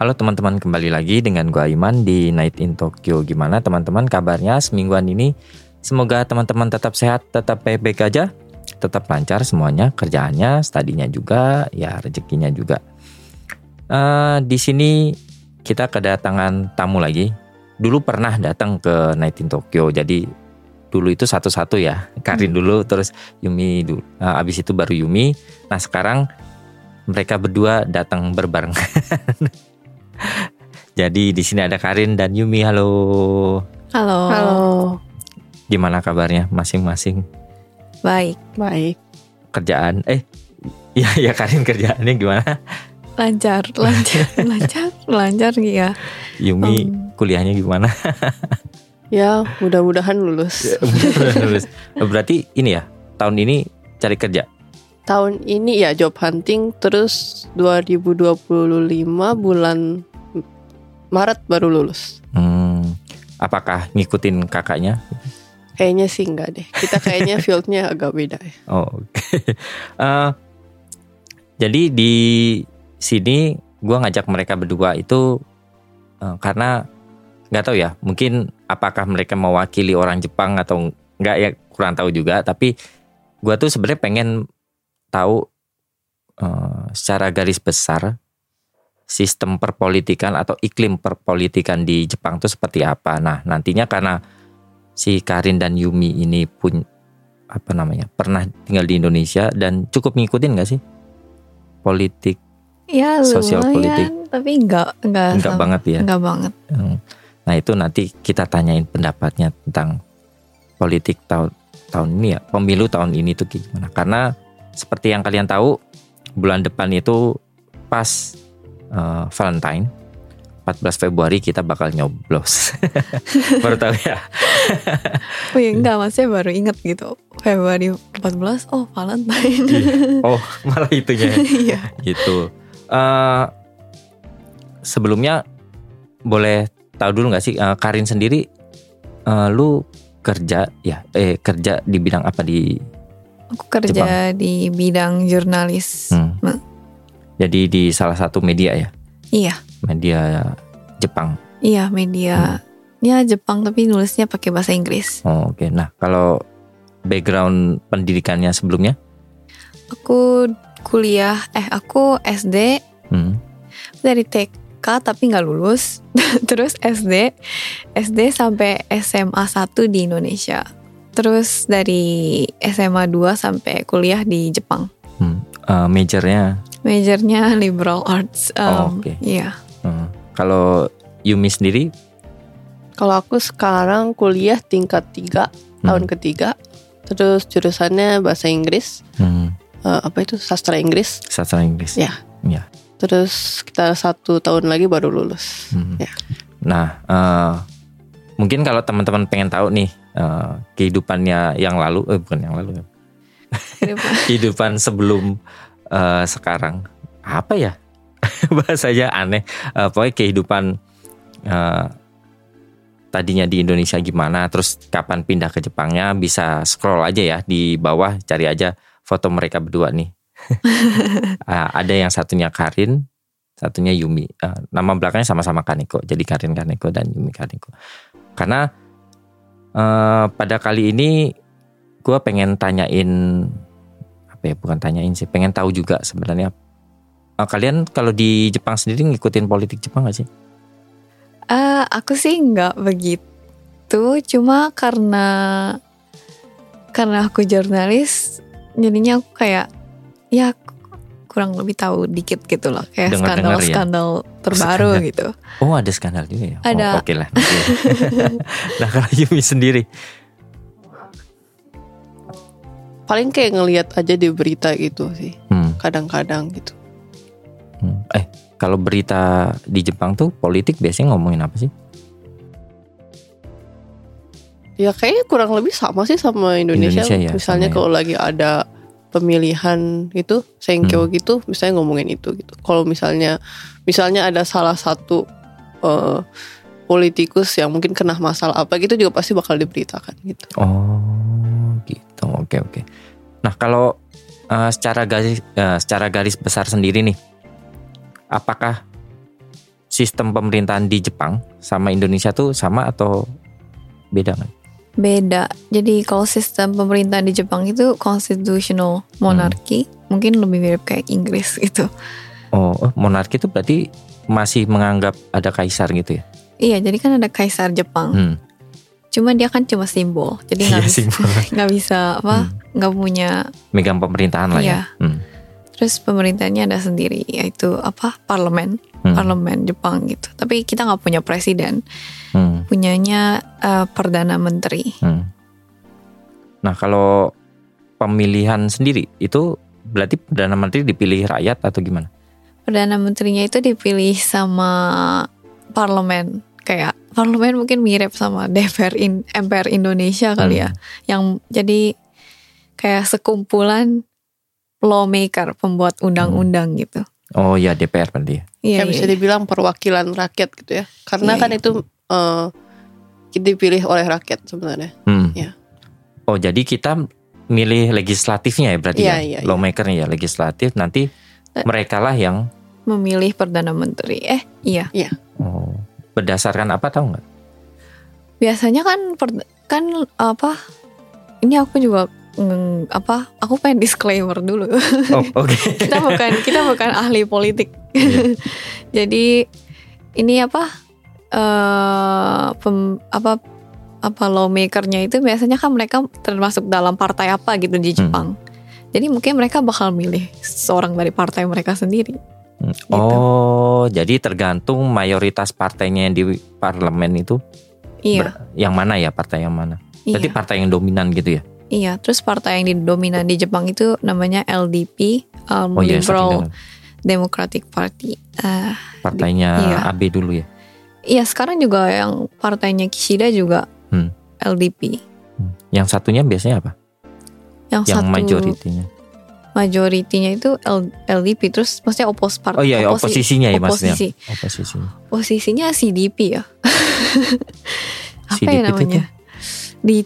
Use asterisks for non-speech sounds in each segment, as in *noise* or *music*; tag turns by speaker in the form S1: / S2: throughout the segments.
S1: Halo teman-teman, kembali lagi dengan gua Iman di Night in Tokyo. Gimana teman-teman kabarnya semingguan ini? Semoga teman-teman tetap sehat, tetap baik-baik aja, tetap lancar semuanya, kerjaannya, studinya juga, ya rezekinya juga. Uh, di sini kita kedatangan tamu lagi. Dulu pernah datang ke Night in Tokyo, jadi dulu itu satu-satu ya, Karin dulu, terus Yumi dulu. Uh, abis itu baru Yumi. Nah sekarang mereka berdua datang berbareng. *laughs* Jadi di sini ada Karin dan Yumi. Halo.
S2: Halo.
S3: Halo.
S1: Gimana kabarnya masing-masing?
S2: Baik.
S3: Baik.
S1: Kerjaan eh ya ya Karin kerjaannya gimana?
S2: Lancar, lancar, *laughs* lancar, lancar ya.
S1: Yumi
S2: Um.
S1: kuliahnya gimana?
S3: Ya, mudah-mudahan lulus.
S1: Lulus. Berarti ini ya tahun ini cari kerja.
S3: Tahun ini ya job hunting terus 2025 bulan Maret baru lulus.
S1: Hmm, apakah ngikutin kakaknya?
S3: Kayaknya sih enggak deh. Kita kayaknya *laughs* fieldnya agak beda ya.
S1: Oh, oke. *laughs* Eh, jadi di sini gua ngajak mereka berdua itu eh, karena nggak tahu ya, mungkin apakah mereka mewakili orang Jepang atau nggak ya kurang tahu juga. Tapi gua tuh sebenarnya pengen tahu eh, secara garis besar sistem perpolitikan atau iklim perpolitikan di Jepang itu seperti apa. Nah, nantinya karena si Karin dan Yumi ini pun apa namanya pernah tinggal di Indonesia dan cukup ngikutin gak sih politik
S2: Ya
S1: Sosial
S2: lumayan,
S1: politik.
S2: tapi enggak enggak
S1: enggak
S2: sam-
S1: banget ya
S2: Enggak banget.
S1: Hmm. nah itu nanti kita tanyain pendapatnya tentang politik tahun tahun ini ya pemilu tahun ini tuh gimana karena seperti yang kalian tahu bulan depan itu pas eh, Valentine 14 Februari kita bakal nyoblos *laughs* baru tahu ya *laughs*
S2: Oh ya enggak, maksudnya baru inget gitu. Februari 14, oh Valentine. *laughs*
S1: oh malah itunya
S2: Iya.
S1: gitu. Eh sebelumnya boleh tahu dulu nggak sih eh, Karin sendiri, eh, lu kerja ya, eh kerja di bidang apa di?
S2: Aku kerja di bidang jurnalis.
S1: Hmm. Jadi di salah satu media ya,
S2: Iya.
S1: media Jepang.
S2: Iya, media ya Jepang tapi nulisnya pakai bahasa Inggris.
S1: Oh, Oke, nah kalau background pendidikannya sebelumnya,
S2: Aku kuliah eh aku SD
S1: hmm,
S2: dari TK tapi nggak lulus. *laughs* Terus SD, SD sampai SMA 1 di Indonesia. Terus dari SMA 2 sampai kuliah di Jepang.
S1: hmm, eh, majornya,
S2: Majornya liberal arts.
S1: Oh,
S2: Um,
S1: oke.
S2: Iya.
S1: hmm. kalau Yumi sendiri,
S3: Kalau aku sekarang kuliah tingkat 3 tahun
S1: hmm,
S3: ketiga. Terus jurusannya bahasa Inggris.
S1: hmm,
S3: Eh, apa itu sastra Inggris.
S1: sastra Inggris.
S3: Ya.
S1: Ya.
S3: Terus kita satu tahun lagi baru lulus.
S1: Hmm.
S3: Ya.
S1: Nah, eh, mungkin kalau teman-teman pengen tahu nih eh, kehidupannya yang lalu, eh bukan yang lalu, ya. Kehidupan *laughs* sebelum eh, sekarang apa ya *laughs* bahasanya aneh. Eh, pokoknya kehidupan eh, tadinya di Indonesia gimana, terus kapan pindah ke Jepangnya bisa scroll aja ya di bawah cari aja foto mereka berdua nih. *laughs* Ah, ada yang satunya Karin, satunya Yumi. Eh, nama belakangnya sama-sama Kaneko, jadi Karin Kaneko dan Yumi Kaneko. Karena eh, pada kali ini gue pengen tanyain apa ya bukan tanyain sih pengen tahu juga sebenarnya Eh, kalian kalau di Jepang sendiri ngikutin politik Jepang gak sih?
S2: Eh, aku sih nggak begitu. Cuma karena karena aku jurnalis, jadinya aku kayak ya kurang lebih tahu dikit gitu loh kayak
S1: Dengar-dengar ya?
S2: skandal-skandal terbaru
S1: Skandal.
S2: gitu.
S1: Oh ada skandal juga ya?
S2: Ada.
S1: Oh, Oke lah. nanti. *laughs* nah kalau Yumi sendiri
S3: paling kayak ngelihat aja di berita gitu sih
S1: Hmm,
S3: kadang-kadang gitu
S1: hmm. Eh, kalau berita di Jepang tuh politik biasanya ngomongin apa sih?
S3: ya kayaknya kurang lebih sama sih sama Indonesia,
S1: Indonesia ya,
S3: misalnya
S1: sama ya.
S3: kalau lagi ada pemilihan itu senkyo
S1: Hmm.
S3: gitu misalnya ngomongin itu gitu kalau misalnya misalnya ada salah satu eh, politikus yang mungkin kena masalah apa gitu juga pasti bakal diberitakan gitu
S1: Oh, gitu. Oke, oke. Nah, kalau eh, secara garis eh, secara garis besar sendiri nih, apakah sistem pemerintahan di Jepang sama Indonesia tuh sama atau beda kan?
S2: Beda. Jadi kalau sistem pemerintahan di Jepang itu constitutional monarchy, mungkin lebih mirip kayak Inggris *laughs* gitu.
S1: Oh, oh, monarki itu berarti masih menganggap ada kaisar gitu ya?
S2: Iya, jadi kan ada kaisar Jepang.
S1: Hmm.
S2: Cuma dia kan cuma simbol. Jadi nggak
S1: Iya,
S2: bisa
S1: simbol. *laughs*
S2: nggak bisa apa? Nggak punya.
S1: Megang pemerintahan lah ya.
S2: Iya.
S1: Hmm.
S2: Terus pemerintahnya ada sendiri, yaitu apa? Parlemen,
S1: Hmm.
S2: parlemen Jepang gitu. Tapi kita nggak punya presiden,
S1: Hmm.
S2: punyanya eh, perdana menteri.
S1: Hmm. Nah, kalau pemilihan sendiri itu berarti perdana menteri dipilih rakyat atau gimana?
S2: Perdana menterinya itu dipilih sama parlemen, kayak parlemen mungkin mirip sama DPR in, MPR Indonesia kali ya, yang jadi kayak sekumpulan lawmaker, pembuat undang-undang gitu.
S1: Oh ya DPR berarti ya.
S2: Iya,
S3: kayak bisa
S2: iya.
S3: dibilang perwakilan rakyat gitu ya karena
S2: Iya,
S3: kan
S2: iya.
S3: itu eh, dipilih oleh rakyat sebenarnya
S1: Hmm.
S3: Iya.
S1: Oh jadi kita milih legislatifnya ya berarti
S3: Iya,
S1: ya,
S3: iya, iya.
S1: lawmakernya ya legislatif nanti
S2: Eh.
S1: mereka lah yang
S2: memilih perdana menteri. Eh, iya.
S1: oh, berdasarkan apa tahu nggak?
S2: Biasanya kan per- kan apa? Ini aku juga mm, apa? Aku pengen disclaimer dulu.
S1: Oh oke. *laughs*
S2: kita bukan kita bukan ahli politik.
S1: Iya. *laughs*
S2: Jadi ini apa eh pem, apa apa lawmakernya itu biasanya kan mereka termasuk dalam partai apa gitu di Jepang. Jadi mungkin mereka bakal milih seorang dari partai mereka sendiri. Gitu.
S1: Oh jadi tergantung mayoritas partainya yang di parlemen itu
S2: Iya,
S1: ber- yang mana ya partai yang mana? Berarti
S2: iya,
S1: partai yang dominan gitu ya?
S2: iya. Terus partai yang dominan di Jepang itu namanya LDP, um,
S1: Oh iya
S2: Liberal. Democratic Party. Eh,
S1: partainya
S2: Iya.
S1: AB dulu ya.
S2: iya sekarang juga yang partainya Kishida juga
S1: Hmm.
S2: LDP.
S1: Hmm. Yang satunya biasanya apa?
S2: Yang,
S1: Yang
S2: satu
S1: majoritinya.
S2: Majoritinya itu L- LDP terus maksudnya opos part
S1: Oh iya, ya,
S2: oposi-
S1: oposisinya ya maksudnya.
S2: oposisi.
S1: Oposisinya.
S2: posisinya CDP ya. *laughs* Apa
S1: CDP
S2: ya
S1: itu
S2: namanya? Di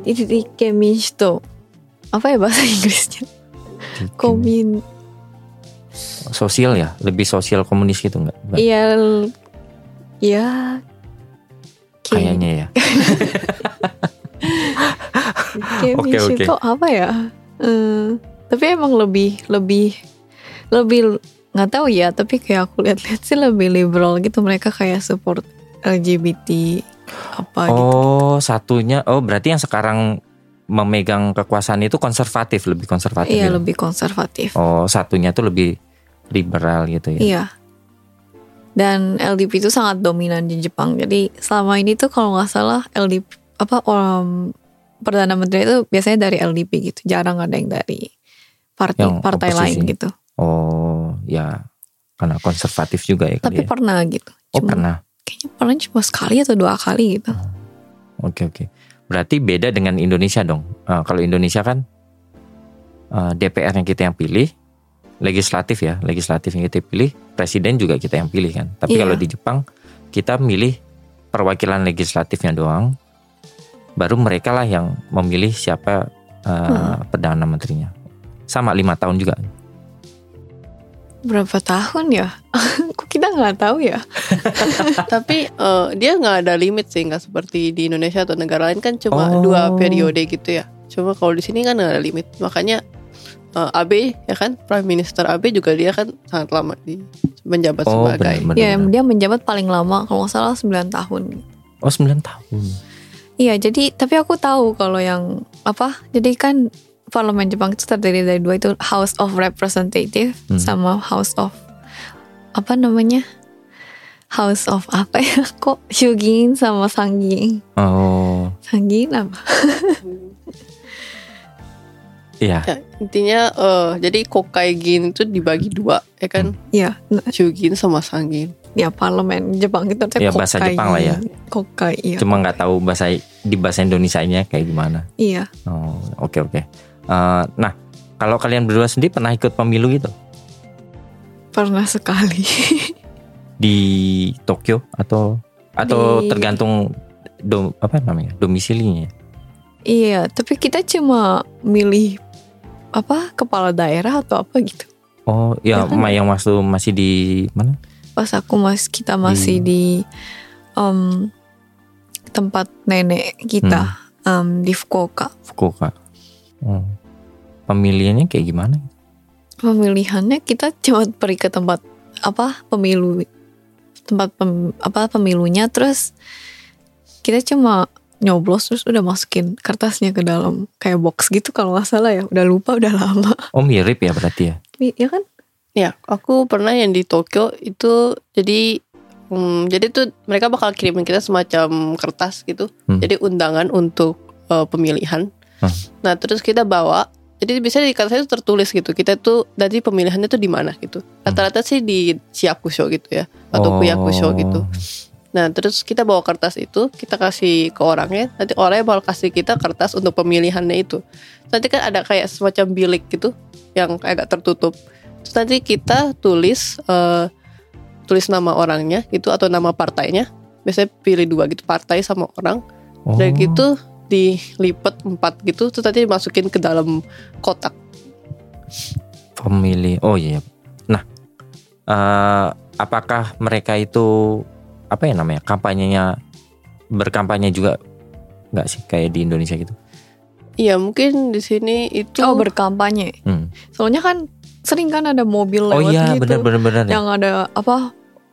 S2: di di Keminsto apa ya bahasa Inggrisnya? Komin
S1: sosial ya, lebih sosial komunis gitu nggak?
S2: Iya ya Ke-
S1: Kayaknya ya. *laughs* Oke,
S2: Keminsto apa ya Eh, tapi emang lebih lebih lebih nggak tahu ya tapi kayak aku lihat-lihat sih lebih liberal gitu mereka kayak support LGBT apa gitu
S1: Oh, satunya oh berarti yang sekarang memegang kekuasaan itu konservatif, lebih konservatif.
S2: iya
S1: ya?
S2: lebih konservatif
S1: Oh, satunya tuh lebih liberal gitu ya.
S2: iya dan LDP itu sangat dominan di Jepang jadi selama ini tuh kalau nggak salah LDP apa orang perdana menteri itu biasanya dari LDP gitu jarang ada yang dari partai
S1: Yang
S2: partai
S1: oposisi.
S2: lain gitu
S1: Oh, ya karena konservatif juga ya
S2: tapi
S1: ya.
S2: pernah gitu
S1: Oh,
S2: Cuma-
S1: pernah.
S2: kayaknya pernah cuma sekali atau dua kali gitu
S1: Oke, oke. Berarti beda dengan Indonesia dong. Eh, kalau Indonesia kan eh, DPR yang kita yang pilih, legislatif ya, legislatif yang kita pilih, presiden juga kita yang pilih kan. Tapi
S2: Iya.
S1: kalau di Jepang kita milih perwakilan legislatifnya doang, baru mereka lah yang memilih siapa eh,
S2: Hmm.
S1: perdana menterinya. Sama lima tahun juga.
S2: berapa tahun ya *laughs* kok kita nggak tahu ya *laughs*
S3: tapi eh, dia nggak ada limit sih nggak seperti di Indonesia atau negara lain kan cuma
S1: Oh.
S3: dua periode gitu ya cuma kalau di sini kan nggak ada limit makanya eh, AB ya kan Prime Minister AB juga dia kan sangat lama di menjabat
S1: Oh,
S3: sebagai
S1: benar-benar.
S2: ya dia menjabat paling lama kalau nggak salah 9 tahun
S1: Oh, 9 tahun.
S2: Iya, jadi tapi aku tahu kalau yang apa? Jadi kan parlemen Jepang itu terdiri dari dua itu House of Representative
S1: Hmm.
S2: sama House of apa namanya? House of apa ya? *laughs* Kok Shugin sama Sanggin?
S1: Oh,
S2: Sanggin apa? *laughs*
S1: Iya.
S3: Ya, intinya eh jadi kokaigin itu dibagi dua ya kan
S2: Iya, nah,
S3: Shugin sama Sangin.
S2: Ya parlemen Jepang itu artinya
S1: Ya, bahasa
S2: kokai.
S1: Jepang lah ya.
S2: Kokai, iya.
S1: Cuma nggak tahu bahasa di bahasa Indonesianya kayak gimana.
S2: Iya,
S1: Oh, oke oke. Eh, nah, kalau kalian berdua sendiri pernah ikut pemilu itu
S2: pernah sekali. *laughs*
S1: di Tokyo atau atau
S2: Di-
S1: tergantung dom, apa namanya domisilinya?
S2: iya, tapi kita cuma milih apa kepala daerah atau apa gitu.
S1: Oh, ya,
S2: Ya kan?
S1: yang masih masih di mana?
S2: Pas aku mas kita masih di em, tempat nenek kita em, di Fukuoka.
S1: Fukuoka. Oh. Pemilihannya kayak gimana?
S2: Pemilihannya kita cuma pergi ke tempat apa pemilu tempat pem- apa pemilunya terus kita cuma nyoblos terus udah masukin kertasnya ke dalam kayak box gitu kalau nggak salah ya udah lupa udah lama
S1: Oh, mirip ya berarti ya.
S2: ya kan
S3: Ya, aku pernah yang di Tokyo itu jadi hmm, jadi tuh mereka bakal kirimin kita semacam kertas gitu.
S1: Hmm.
S3: Jadi undangan untuk eh, pemilihan.
S1: Hmm.
S3: Nah, terus kita bawa jadi bisa di kertas itu tertulis gitu. Kita tuh nanti pemilihannya tuh di mana gitu. Rata-rata sih di Chiakusho gitu ya atau
S1: Oh.
S3: Kuyakusho gitu. Nah, terus kita bawa kertas itu, kita kasih ke orangnya. Nanti orangnya bakal kasih kita kertas untuk pemilihannya itu. Nanti kan ada kayak semacam bilik gitu yang kayak agak tertutup. Terus nanti kita tulis eh, tulis nama orangnya gitu atau nama partainya. Biasanya pilih dua gitu, partai sama orang.
S1: Oh.
S3: Dan gitu dilipat empat gitu, terus nanti dimasukin ke dalam kotak.
S1: pemilih. Oh iya. Nah, eh, apakah mereka itu apa ya namanya kampanyenya berkampanye juga nggak sih kayak di Indonesia gitu?
S3: Iya mungkin di sini itu
S2: oh berkampanye
S1: Hmm.
S2: soalnya kan sering kan ada mobil
S1: Oh
S2: lewat
S1: iya,
S2: gitu
S1: benar-benar benar. ya.
S2: yang ada apa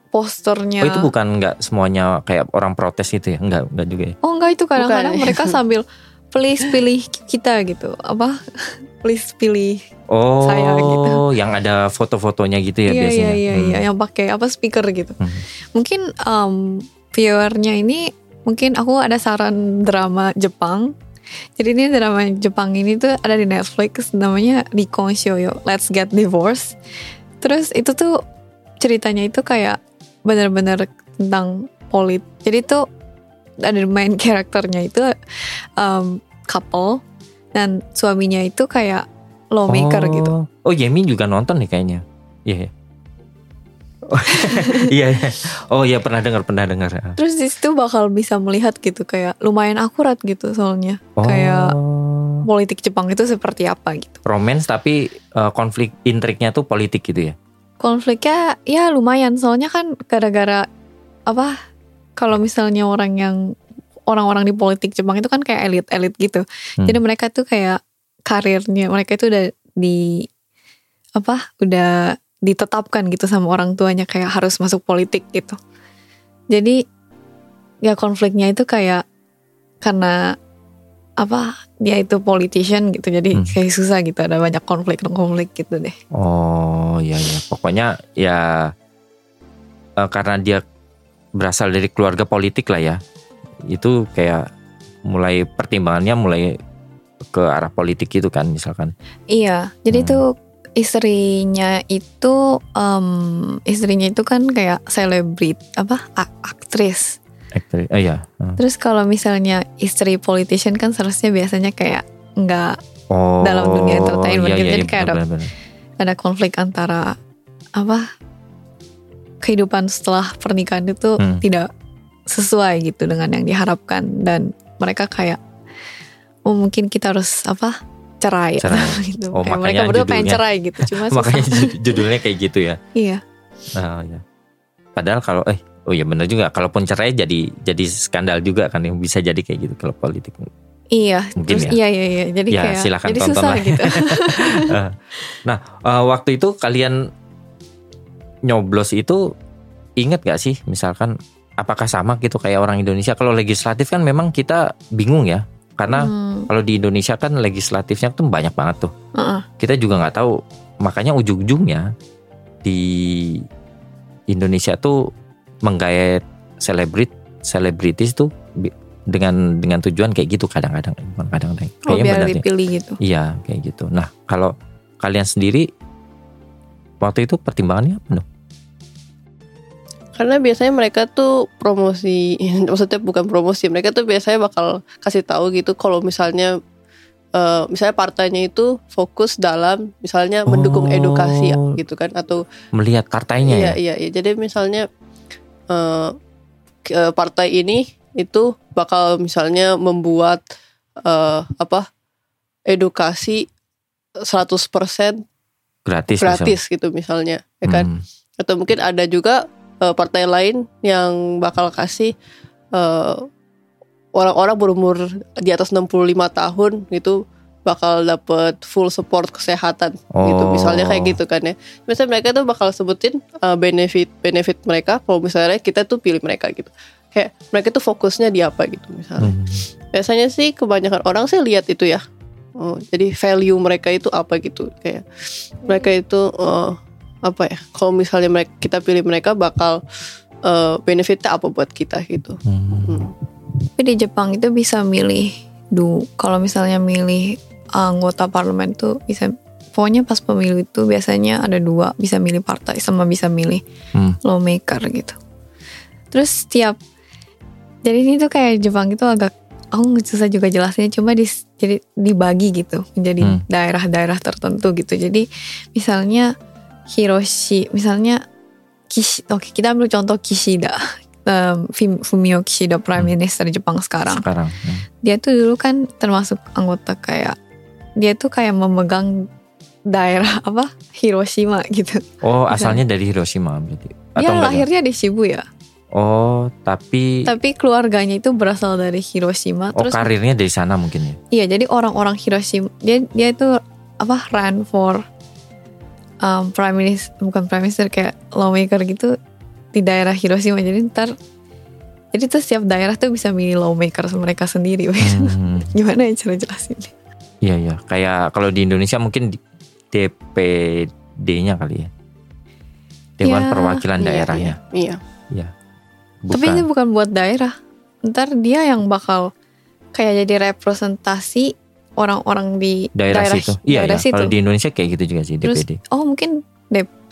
S2: posternya
S1: Oh itu bukan nggak semuanya kayak orang protes itu ya? Nggak, nggak juga ya?
S2: Oh enggak itu kadang-kadang
S3: Bukan. *laughs*
S2: mereka sambil please pilih kita gitu apa *laughs* please pilih
S1: Oh,
S2: Saya gitu.
S1: yang ada foto-fotonya gitu ya
S2: iya
S1: biasanya.
S2: iya iya
S1: Hmm.
S2: iya yang pakai apa speaker gitu
S1: Hmm.
S2: mungkin um, viewernya ini mungkin aku ada saran drama Jepang jadi ini drama Jepang ini tuh ada di Netflix namanya Nikon Shouyo Let's Get Divorced terus itu tuh ceritanya itu kayak benar-benar tentang polit jadi tuh ada main *laughs* karakternya itu um, couple dan suaminya itu kayak lawmaker
S1: oh.
S2: gitu
S1: Oh, Yemi juga nonton nih kayaknya. Iya. iya. *laughs* Iya. iya. Oh iya pernah dengar pernah dengar.
S2: Terus di situ bakal bisa melihat gitu kayak lumayan akurat gitu soalnya.
S1: Oh.
S2: Kayak politik Jepang itu seperti apa gitu.
S1: romance tapi eh, konflik intriknya tuh politik gitu ya.
S2: Konfliknya ya lumayan soalnya kan gara-gara apa kalau misalnya orang yang orang-orang di politik Jepang itu kan kayak elit-elit gitu.
S1: Hmm.
S2: Jadi mereka tuh kayak karirnya mereka itu udah di apa udah ditetapkan gitu sama orang tuanya kayak harus masuk politik gitu. Jadi ya konfliknya itu kayak karena apa dia itu politician gitu jadi
S1: Hmm.
S2: kayak susah gitu ada banyak konflik-konflik gitu deh.
S1: Oh iya iya. Pokoknya ya eh, karena dia berasal dari keluarga politik lah ya. Itu kayak mulai pertimbangannya mulai ke arah politik itu kan misalkan.
S2: Iya, jadi
S1: Hmm.
S2: tuh istrinya itu em, istrinya itu kan kayak selebrit apa a- aktris.
S1: Aktris. Oh iya. Hmm.
S2: Terus kalau misalnya istri politician kan seharusnya biasanya kayak nggak
S1: Oh.
S2: Dalam dunia entertainment
S1: iya,
S2: gitu.
S1: iya,
S2: Jadi
S1: iya,
S2: kayak ada- ada konflik antara apa kehidupan setelah pernikahan itu
S1: Hmm.
S2: tidak sesuai gitu dengan yang diharapkan dan mereka kayak oh mungkin kita harus apa cerai,
S1: Cerai. *laughs*
S2: gitu.
S1: Oh,
S2: Kayak mereka berdua pengen cerai gitu cuma. *laughs*
S1: Makanya jud- judulnya kayak gitu ya.
S2: iya
S1: Oh, iya. Padahal kalau eh oh iya benar juga. Kalaupun cerai jadi jadi skandal juga kan yang bisa jadi kayak gitu kalau politik.
S2: iya
S1: Mungkin
S2: terus
S1: ya.
S2: iya iya iya jadi
S1: Ya,
S2: kayak
S1: silakan
S2: jadi
S1: tonton
S2: susah
S1: lah.
S2: gitu *laughs*
S1: Eh, nah eh, waktu itu kalian nyoblos itu inget gak sih misalkan apakah sama gitu kayak orang Indonesia kalau legislatif kan memang kita bingung ya karena
S2: Hmm,
S1: kalau di Indonesia kan legislatifnya tuh banyak banget tuh
S2: uh-uh.
S1: kita juga nggak tahu makanya ujung-ujungnya di Indonesia tuh menggait selebrit selebritis tuh dengan dengan tujuan kayak gitu kadang-kadang bukan kadang-kadang
S2: Oh,
S1: kayaknya
S2: biar
S1: benar
S2: dipilih gitu.
S1: Iya kayak gitu. Nah kalau kalian sendiri waktu itu pertimbangannya apa dong?
S3: Karena biasanya mereka tuh promosi, *laughs* maksudnya bukan promosi, mereka tuh biasanya bakal kasih tahu gitu kalau misalnya eh, misalnya partainya itu fokus dalam misalnya mendukung
S1: Oh.
S3: edukasi gitu kan atau
S1: Melihat partainya
S3: iya
S1: ya?
S3: iya iya. Jadi misalnya eh, ke- partai ini itu bakal misalnya membuat eh, apa edukasi 100%
S1: Gratis.
S3: gratis gitu misalnya ya kan
S1: Hmm.
S3: atau mungkin ada juga eh, partai lain yang bakal kasih eh, orang-orang berumur di atas 65 tahun gitu bakal dapet full support kesehatan gitu.
S1: Oh.
S3: misalnya kayak gitu kan ya. Misalnya mereka tuh bakal sebutin eh, benefit benefit mereka. Kalau misalnya kita tuh pilih mereka gitu. Kayak mereka tuh fokusnya di apa gitu misalnya.
S1: Hmm.
S3: biasanya sih kebanyakan orang sih lihat itu ya. Oh, jadi value mereka itu apa gitu. Kayak mereka itu eh, apa ya kalau misalnya mereka kita pilih mereka bakal eh, benefitnya apa buat kita gitu
S1: Hmm.
S3: Hmm.
S2: Tapi di Jepang itu bisa milih du. Kalau misalnya milih anggota parlemen tuh bisa pokoknya pas pemilu itu biasanya ada dua bisa milih partai sama bisa milih
S1: Hmm.
S2: lawmaker gitu. Terus setiap jadi ini tuh kayak Jepang itu agak aku susah juga jelasnya cuma di jadi dibagi gitu menjadi
S1: Hmm.
S2: daerah-daerah tertentu gitu. Jadi misalnya Hiroshi misalnya Kishi, oke kita ambil contoh Kishida *laughs* um, Fum- Fumio Kishida Prime
S1: Hmm.
S2: Minister Jepang sekarang
S1: Sekarang. Hmm.
S2: dia tuh dulu kan termasuk anggota kayak dia tuh kayak memegang daerah *laughs* apa Hiroshima gitu.
S1: Oh asalnya dari Hiroshima berarti?
S2: Dia
S1: enggak?
S2: lahirnya di Shibuya,
S1: Oh tapi
S2: tapi keluarganya itu berasal dari Hiroshima.
S1: oh
S2: Terus
S1: karirnya dari sana mungkin ya?
S2: iya jadi orang-orang Hiroshima dia dia itu apa run for um, prime minister bukan prime minister kayak lawmaker gitu di daerah Hiroshima. Jadi ntar jadi tuh setiap daerah tuh bisa milih lawmaker mereka sendiri.
S1: Hmm. *laughs*
S2: Gimana ya cara jelasin?
S1: Iya iya kayak kalau di Indonesia mungkin di- DPD-nya kali ya. Dewan
S2: Ya,
S1: Perwakilan
S3: Iya,
S1: Daerahnya.
S3: iya,
S1: Iya.
S2: Tapi ini bukan buat daerah. Ntar dia yang bakal kayak jadi representasi orang-orang di
S1: daerah,
S2: daerah,
S1: situ. Iya
S2: daerah
S1: ya.
S2: situ.
S1: Kalau di Indonesia kayak gitu juga sih
S2: Terus
S1: DPD.
S2: oh mungkin DP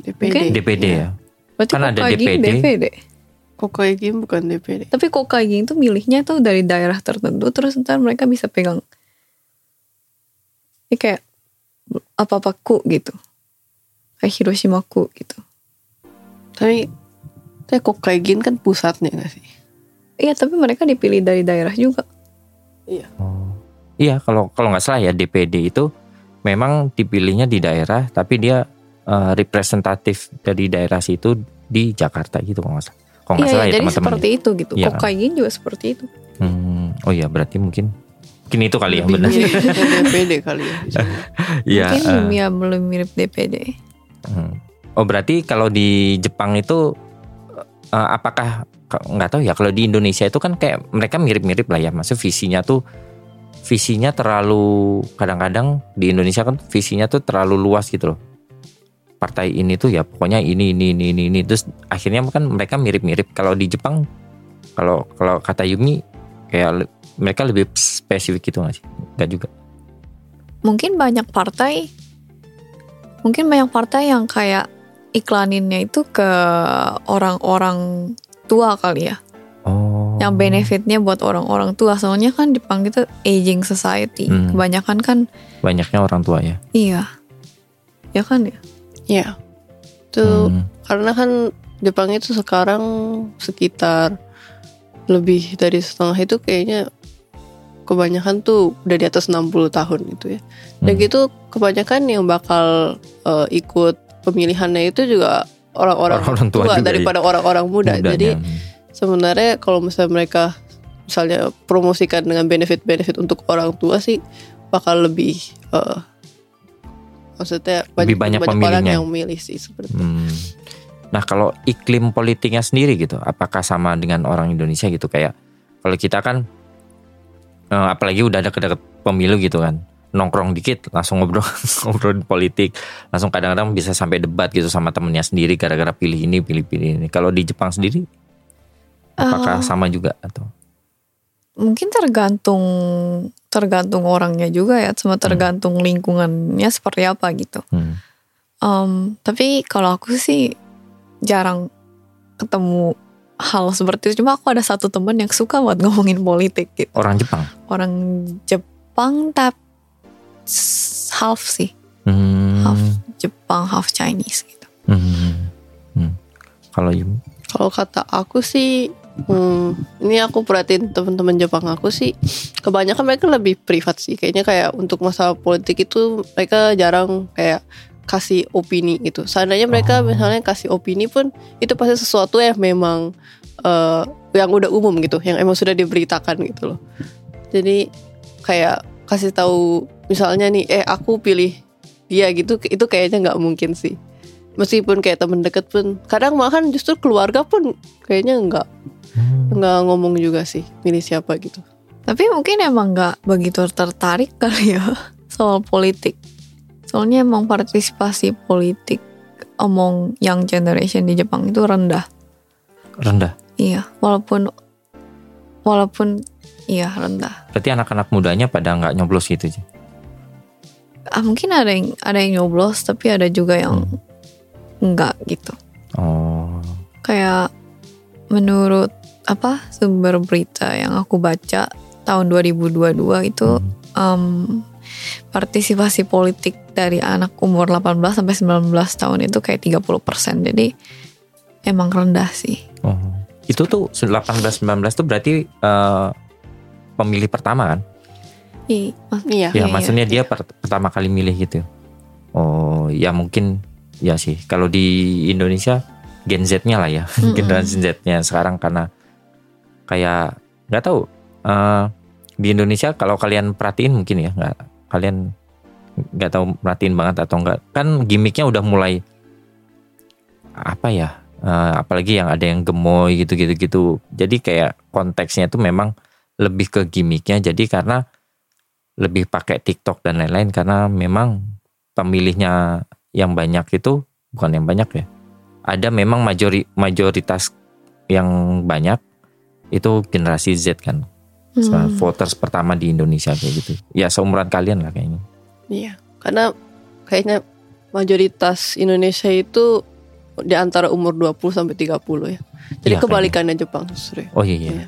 S3: DPD
S2: Oke.
S1: DPD
S3: Iya.
S1: ya.
S2: berarti
S1: Kan ada DPD.
S2: DPD.
S3: Kokaigin bukan DPD
S2: Tapi Kokaigin tuh milihnya tuh dari daerah tertentu terus ntar mereka bisa pegang ini kayak apa-apa ku gitu. Kayak Hiroshima ku gitu.
S3: tapi tapi Kokaigin kan pusatnya gak sih
S2: Iya tapi mereka dipilih dari daerah juga.
S1: Oh. Iya kalau kalau nggak salah ya DPD itu memang dipilihnya di daerah tapi dia eh, representatif dari daerah situ di Jakarta gitu kalau nggak salah. Kalau nggak
S2: Iya,
S1: salah
S2: iya,
S1: ya
S2: jadi
S1: teman-teman.
S2: seperti itu gitu.
S1: Iya.
S2: Kokaigin juga seperti itu.
S1: Hmm, oh iya berarti mungkin mungkin itu kali ya benar.
S3: DPD *laughs* kali ya.
S1: Iya.
S2: Mungkin
S1: eh,
S2: ya belum mirip DPD.
S1: hmm. Oh berarti kalau di Jepang itu eh, apakah ka- nggak tahu ya kalau di Indonesia itu kan kayak mereka mirip-mirip lah ya maksud visinya tuh visinya terlalu kadang-kadang di Indonesia kan visinya tuh terlalu luas gitu loh. Partai ini tuh ya pokoknya ini ini ini ini, ini. terus akhirnya kan mereka mirip-mirip. Kalau di Jepang kalau kalau kata Yumi kayak mereka lebih spesifik gitu nggak sih? Nggak juga.
S2: Mungkin banyak partai mungkin banyak partai yang kayak iklaninnya itu ke orang-orang tua kali ya yang benefitnya buat orang-orang tua soalnya kan Jepang itu aging society
S1: Hmm.
S2: kebanyakan kan
S1: banyaknya orang tua ya
S2: iya ya kan ya
S3: Iya Tuh
S1: Hmm.
S3: karena kan Jepang itu sekarang sekitar lebih dari setengah itu kayaknya kebanyakan tuh udah di atas 60 tahun gitu ya. Dan
S1: Hmm.
S3: gitu kebanyakan yang bakal eh, ikut pemilihannya itu juga orang-orang
S1: Orang-orang tua
S3: tua,
S1: juga,
S3: daripada orang-orang muda.
S1: Mudanya.
S3: Jadi sebenarnya kalau misalnya mereka misalnya promosikan dengan benefit-benefit untuk orang tua sih bakal lebih eh, maksudnya
S1: Lebih banyak
S3: orang
S1: pemilihnya.
S3: yang milih sih seperti itu.
S1: Hmm. Nah kalau iklim politiknya sendiri gitu, apakah sama dengan orang Indonesia gitu kayak kalau kita kan eh, apalagi udah ada deket pemilu gitu kan, nongkrong dikit langsung ngobrol *laughs* ngobrol politik, langsung kadang-kadang bisa sampai debat gitu sama temennya sendiri gara-gara pilih ini pilih pilih ini. Kalau di Jepang sendiri, apakah
S2: Eh,
S1: sama juga atau?
S2: mungkin tergantung tergantung orangnya juga ya, sama tergantung lingkungannya seperti apa gitu.
S1: Hmm.
S2: Em, tapi kalau aku sih jarang ketemu hal seperti itu. Cuma aku ada satu temen yang suka buat *laughs* ngomongin politik gitu.
S1: Orang Jepang.
S2: Orang Jepang tapi half sih,
S1: Hmm.
S2: half Jepang, half Chinese gitu.
S1: Hmm. Hmm. Kalau
S3: Kalau kata aku sih, hmm, ini aku perhatiin teman-teman Jepang aku sih, kebanyakan mereka lebih privat sih. Kayaknya kayak untuk masalah politik itu mereka jarang kayak kasih opini gitu. Seandainya mereka
S1: Oh.
S3: misalnya kasih opini pun itu pasti sesuatu yang memang eh, yang udah umum gitu, yang emang sudah diberitakan gitu loh. Jadi kayak kasih tahu misalnya nih, eh aku pilih dia gitu, itu kayaknya nggak mungkin sih meskipun kayak temen deket pun kadang malahan justru keluarga pun kayaknya nggak
S1: Hmm.
S3: nggak ngomong juga sih milih siapa gitu
S2: Tapi mungkin emang nggak begitu tertarik kali ya *laughs* soal politik. Soalnya emang partisipasi politik omong young generation di Jepang itu rendah.
S1: rendah.
S2: Iya, walaupun walaupun iya rendah.
S1: Berarti anak-anak mudanya pada nggak nyoblos gitu sih.
S2: Ah, mungkin ada yang ada yang nyoblos tapi ada juga yang enggak gitu.
S1: Oh.
S2: Kayak menurut apa sumber berita yang aku baca tahun 2022 itu
S1: Hmm.
S2: em, partisipasi politik dari anak umur 18 sampai 19 tahun itu kayak 30%. Jadi emang rendah sih.
S1: Oh. Itu tuh 18 19 tuh berarti eh, pemilih pertama kan?
S2: Iya,
S3: iya
S1: Ya,
S2: Iya,
S1: maksudnya dia per- pertama kali milih gitu. Oh, ya mungkin ya sih. Kalau di Indonesia Gen Z-nya lah ya,
S2: Mm-mm.
S1: generasi Z-nya sekarang karena kayak nggak tahu eh, di Indonesia kalau kalian perhatiin mungkin ya nggak kalian nggak tahu perhatiin banget atau enggak kan gimmicknya udah mulai apa ya eh, apalagi yang ada yang gemoy gitu gitu gitu. Jadi kayak konteksnya itu memang lebih ke gimmicknya. Jadi karena lebih pakai TikTok dan lain-lain karena memang pemilihnya yang banyak itu bukan yang banyak ya ada memang majori mayoritas yang banyak itu generasi Z kan
S2: Hmm.
S1: voters pertama di Indonesia kayak gitu ya seumuran kalian lah kayaknya
S3: iya karena kayaknya mayoritas Indonesia itu di antara umur 20 sampai 30 ya jadi
S1: Iya,
S3: kebalikannya Jepang justru ya.
S1: oh iya iya
S3: Iya.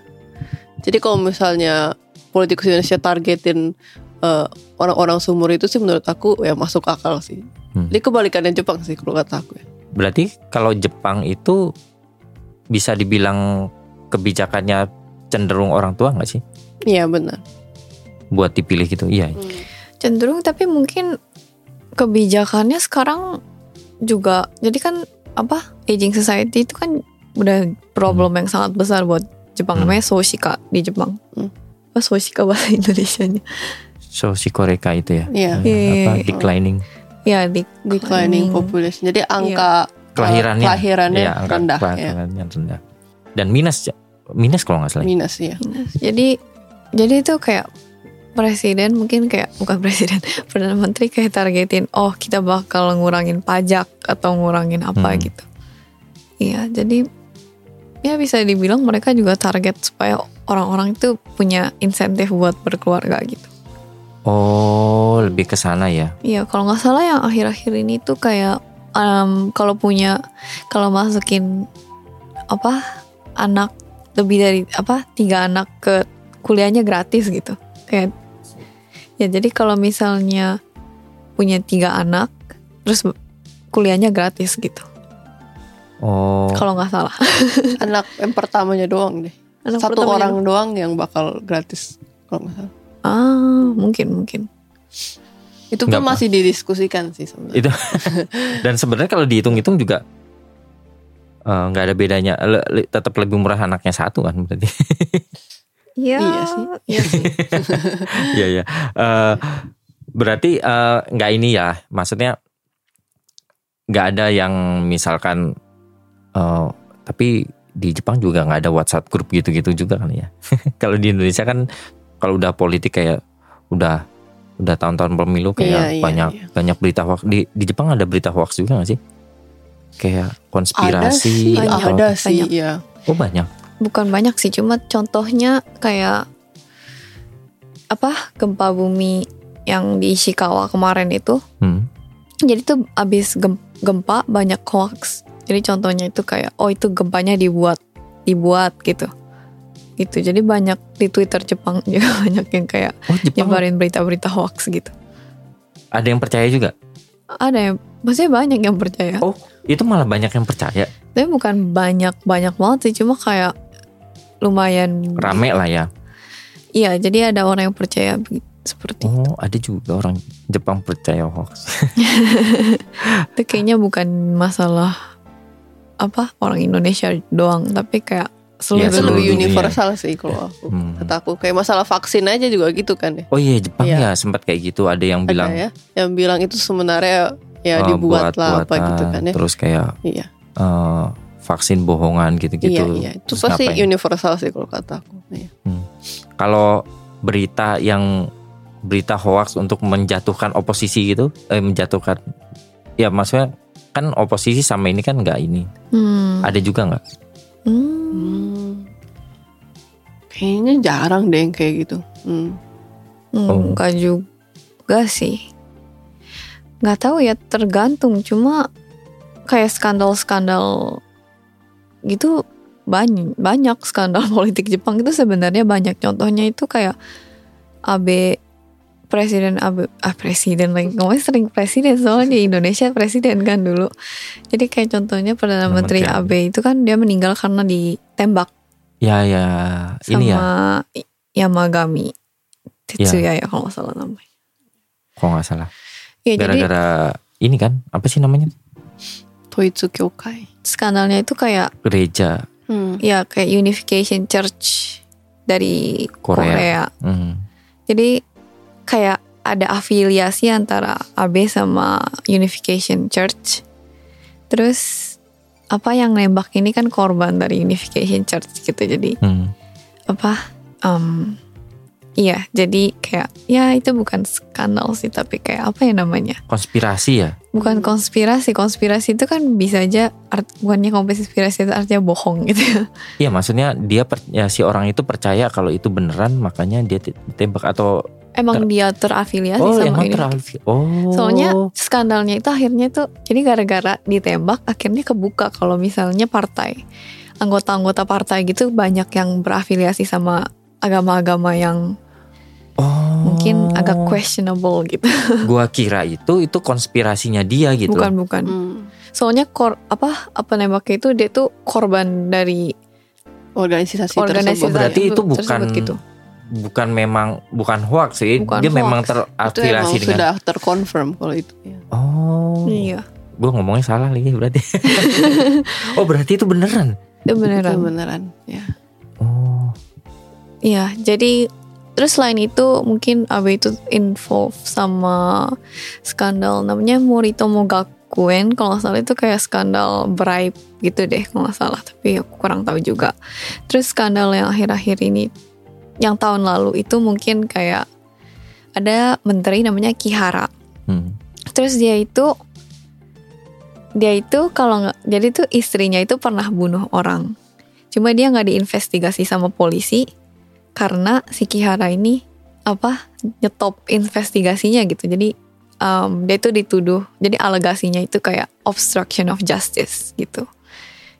S3: jadi kalau misalnya politikus Indonesia targetin eh, orang-orang seumur itu sih menurut aku ya masuk akal sih
S1: Hmm.
S3: jadi kebalikannya Jepang sih kalau kata aku ya
S1: berarti kalau Jepang itu bisa dibilang kebijakannya cenderung orang tua nggak sih
S3: iya benar
S1: buat dipilih gitu iya
S2: cenderung tapi mungkin kebijakannya sekarang juga jadi kan apa aging society itu kan udah problem yang sangat besar buat Jepang
S1: Hmm.
S2: namanya soshika di Jepang.
S3: Hmm.
S2: Apa soshika bahasa *laughs* Indonesianya?
S1: so si Koreka itu ya
S3: Iya.
S2: Iya, iya,
S1: apa
S2: iya.
S1: declining
S2: Ya di
S3: declining population jadi angka
S1: kelahirannya
S3: kelahirannya
S1: Iya, angka
S3: rendah ya.
S1: kelahirannya rendah dan minus minus kalau nggak salah
S3: minus ya
S2: Minus. Jadi jadi itu kayak presiden mungkin kayak bukan *laughs* presiden perdana menteri kayak targetin oh kita bakal ngurangin pajak atau ngurangin apa
S1: Hmm.
S2: gitu. Iya jadi ya bisa dibilang mereka juga target supaya orang-orang itu punya insentif buat berkeluarga gitu.
S1: oh lebih ke sana ya
S2: Iya kalau nggak salah yang akhir-akhir ini tuh kayak em, kalau punya kalau masukin apa anak lebih dari apa tiga anak ke kuliahnya gratis gitu. Kayak ya jadi kalau misalnya punya tiga anak terus kuliahnya gratis gitu.
S1: Oh.
S2: Kalau nggak salah. *laughs*
S3: Anak yang pertamanya doang deh.
S2: Anak
S3: satu
S2: pertamanya-
S3: orang doang. yang bakal gratis kalau nggak salah.
S2: Ah mungkin mungkin.
S3: Itu pun masih didiskusikan sih sebenarnya.
S1: Itu *laughs* dan sebenarnya kalau dihitung-hitung juga eh, nggak ada bedanya Le- le- tetap lebih murah anaknya satu kan berarti *laughs*
S2: Iya
S3: Iya sih.
S2: iya sih *laughs*
S1: Iya iya. Eh, berarti eh, nggak ini ya, maksudnya nggak ada yang misalkan, eh, tapi di Jepang juga nggak ada WhatsApp grup gitu-gitu juga kan ya. *laughs* kalau di Indonesia kan kalau udah politik kayak udah udah tahun-tahun pemilu kayak
S3: Iya, iya,
S1: banyak
S3: iya.
S1: banyak berita hoax di di Jepang ada berita hoax juga nggak sih? Kayak konspirasi
S3: ada sih
S1: atau
S3: ada sih
S2: Banyak.
S3: ya
S1: oh banyak.
S2: bukan banyak sih cuma contohnya kayak apa gempa bumi yang di Ishikawa kemarin itu
S1: Hmm.
S2: jadi tuh abis gem- gempa banyak hoax jadi contohnya itu kayak oh itu gempanya dibuat dibuat gitu gitu jadi banyak di Twitter Jepang juga *laughs* banyak yang kayak
S1: Oh Jepang
S2: nyebarin berita-berita hoax gitu
S1: ada yang percaya juga.
S2: Ada yang maksudnya banyak yang percaya
S1: Oh itu malah banyak yang percaya.
S2: tapi bukan banyak banyak banget sih cuma kayak lumayan
S1: Rame lah ya.
S2: iya jadi ada orang yang percaya seperti
S1: Oh ada juga orang Jepang percaya hoax. *laughs*
S2: itu kayaknya bukan masalah apa orang Indonesia doang tapi kayak seluruh,
S1: Ya, seluruh
S3: lebih
S1: dunia.
S3: universal sih kalau aku
S1: Hmm.
S3: kata aku kayak masalah vaksin aja juga gitu kan ya
S1: Oh iya Jepang
S3: Iya.
S1: ya sempat kayak gitu ada yang bilang
S3: ada ya yang bilang itu sebenarnya ya
S1: eh,
S3: dibuat lah apa gitu kan ya
S1: Terus kayak
S3: iya
S1: eh, vaksin bohongan gitu-gitu.
S3: iya iya itu
S1: Terus
S3: pasti
S1: ngapain?
S3: universal sih kalau kata aku iya.
S1: Kalau berita yang berita hoax untuk menjatuhkan oposisi gitu, eh, menjatuhkan, ya maksudnya kan oposisi sama ini kan nggak ini.
S2: Hmm.
S1: Ada juga nggak?
S2: Hmm.
S3: Hmm. kayaknya jarang deh yang kayak gitu hmm.
S2: Hmm,
S1: Oh.
S2: Enggak juga sih. Nggak tahu ya tergantung. Cuma kayak skandal-skandal gitu banyak banyak skandal *laughs* politik Jepang itu sebenarnya banyak. Contohnya itu kayak AB presiden AB ah presiden lagi ngomongnya sering presiden soalnya di Indonesia presiden kan dulu. Jadi kayak contohnya perdana
S1: Menteri
S2: menteri AB itu kan dia meninggal karena ditembak
S1: Ya ya
S2: sama
S1: ini ya,
S2: Yamagami Tetsuya ya kalau nggak salah namanya.
S1: kok nggak salah.
S2: Ya jadi
S1: Gara-gara ini kan apa sih namanya
S3: Toitsu Kyokai
S2: skandalnya itu kayak
S1: gereja
S3: hmm.
S2: ya kayak Unification Church dari
S1: Korea.
S2: Korea.
S1: Hmm.
S2: Jadi kayak ada afiliasi antara AB sama Unification Church. Terus apa yang nembak ini kan korban dari Unification Church gitu. Jadi
S1: Hmm.
S2: apa? em, iya, jadi kayak ya itu bukan skandal sih, tapi kayak apa ya namanya?
S1: Konspirasi ya.
S2: Bukan konspirasi. Konspirasi itu kan bisa aja art, bukannya konspirasi itu artinya bohong gitu.
S1: Iya maksudnya dia per- ya si orang itu percaya kalau itu beneran makanya dia ditembak atau
S2: Emang dia terafiliasi
S1: oh
S2: sama
S1: emang
S2: ini.
S1: teralfi. Oh.
S2: Soalnya skandalnya itu akhirnya tuh jadi gara-gara ditembak akhirnya kebuka kalau misalnya partai anggota-anggota partai gitu banyak yang berafiliasi sama agama-agama yang
S1: oh.
S2: mungkin agak questionable gitu. *laughs*
S1: Gua kira itu itu konspirasinya dia gitu.
S2: Bukan bukan.
S3: Hmm.
S2: Soalnya kor apa apa nembaknya itu dia tuh korban dari
S3: organisasi,
S2: organisasi
S3: tersebut
S1: berarti itu
S2: tersebut
S1: bukan
S2: gitu.
S1: Bukan memang bukan hoax sih.
S2: Bukan
S1: dia
S2: hoax.
S1: memang terafiliasi dengan
S3: sudah terkonfirm kalau itu ya.
S1: Oh.
S2: Iya,
S1: Gue ngomongnya salah lagi berarti. *laughs* oh berarti itu beneran.
S2: itu
S3: itu
S2: beneran.
S3: beneran ya
S1: Oh.
S2: Iya, jadi terus selain itu mungkin Abe itu involve sama skandal namanya Moritomo Gakuen kalau nggak salah itu kayak skandal bribe gitu deh kalau nggak salah tapi aku kurang tahu juga. Terus skandal yang akhir-akhir ini yang tahun lalu itu mungkin kayak ada menteri namanya Kihara.
S1: Hmm.
S2: Terus dia itu dia itu kalau nggak jadi tuh istrinya itu pernah bunuh orang. Cuma dia nggak diinvestigasi sama polisi karena si Kihara ini apa nyetop investigasinya gitu. Jadi um, dia itu dituduh. Jadi alegasinya itu kayak obstruction of justice gitu.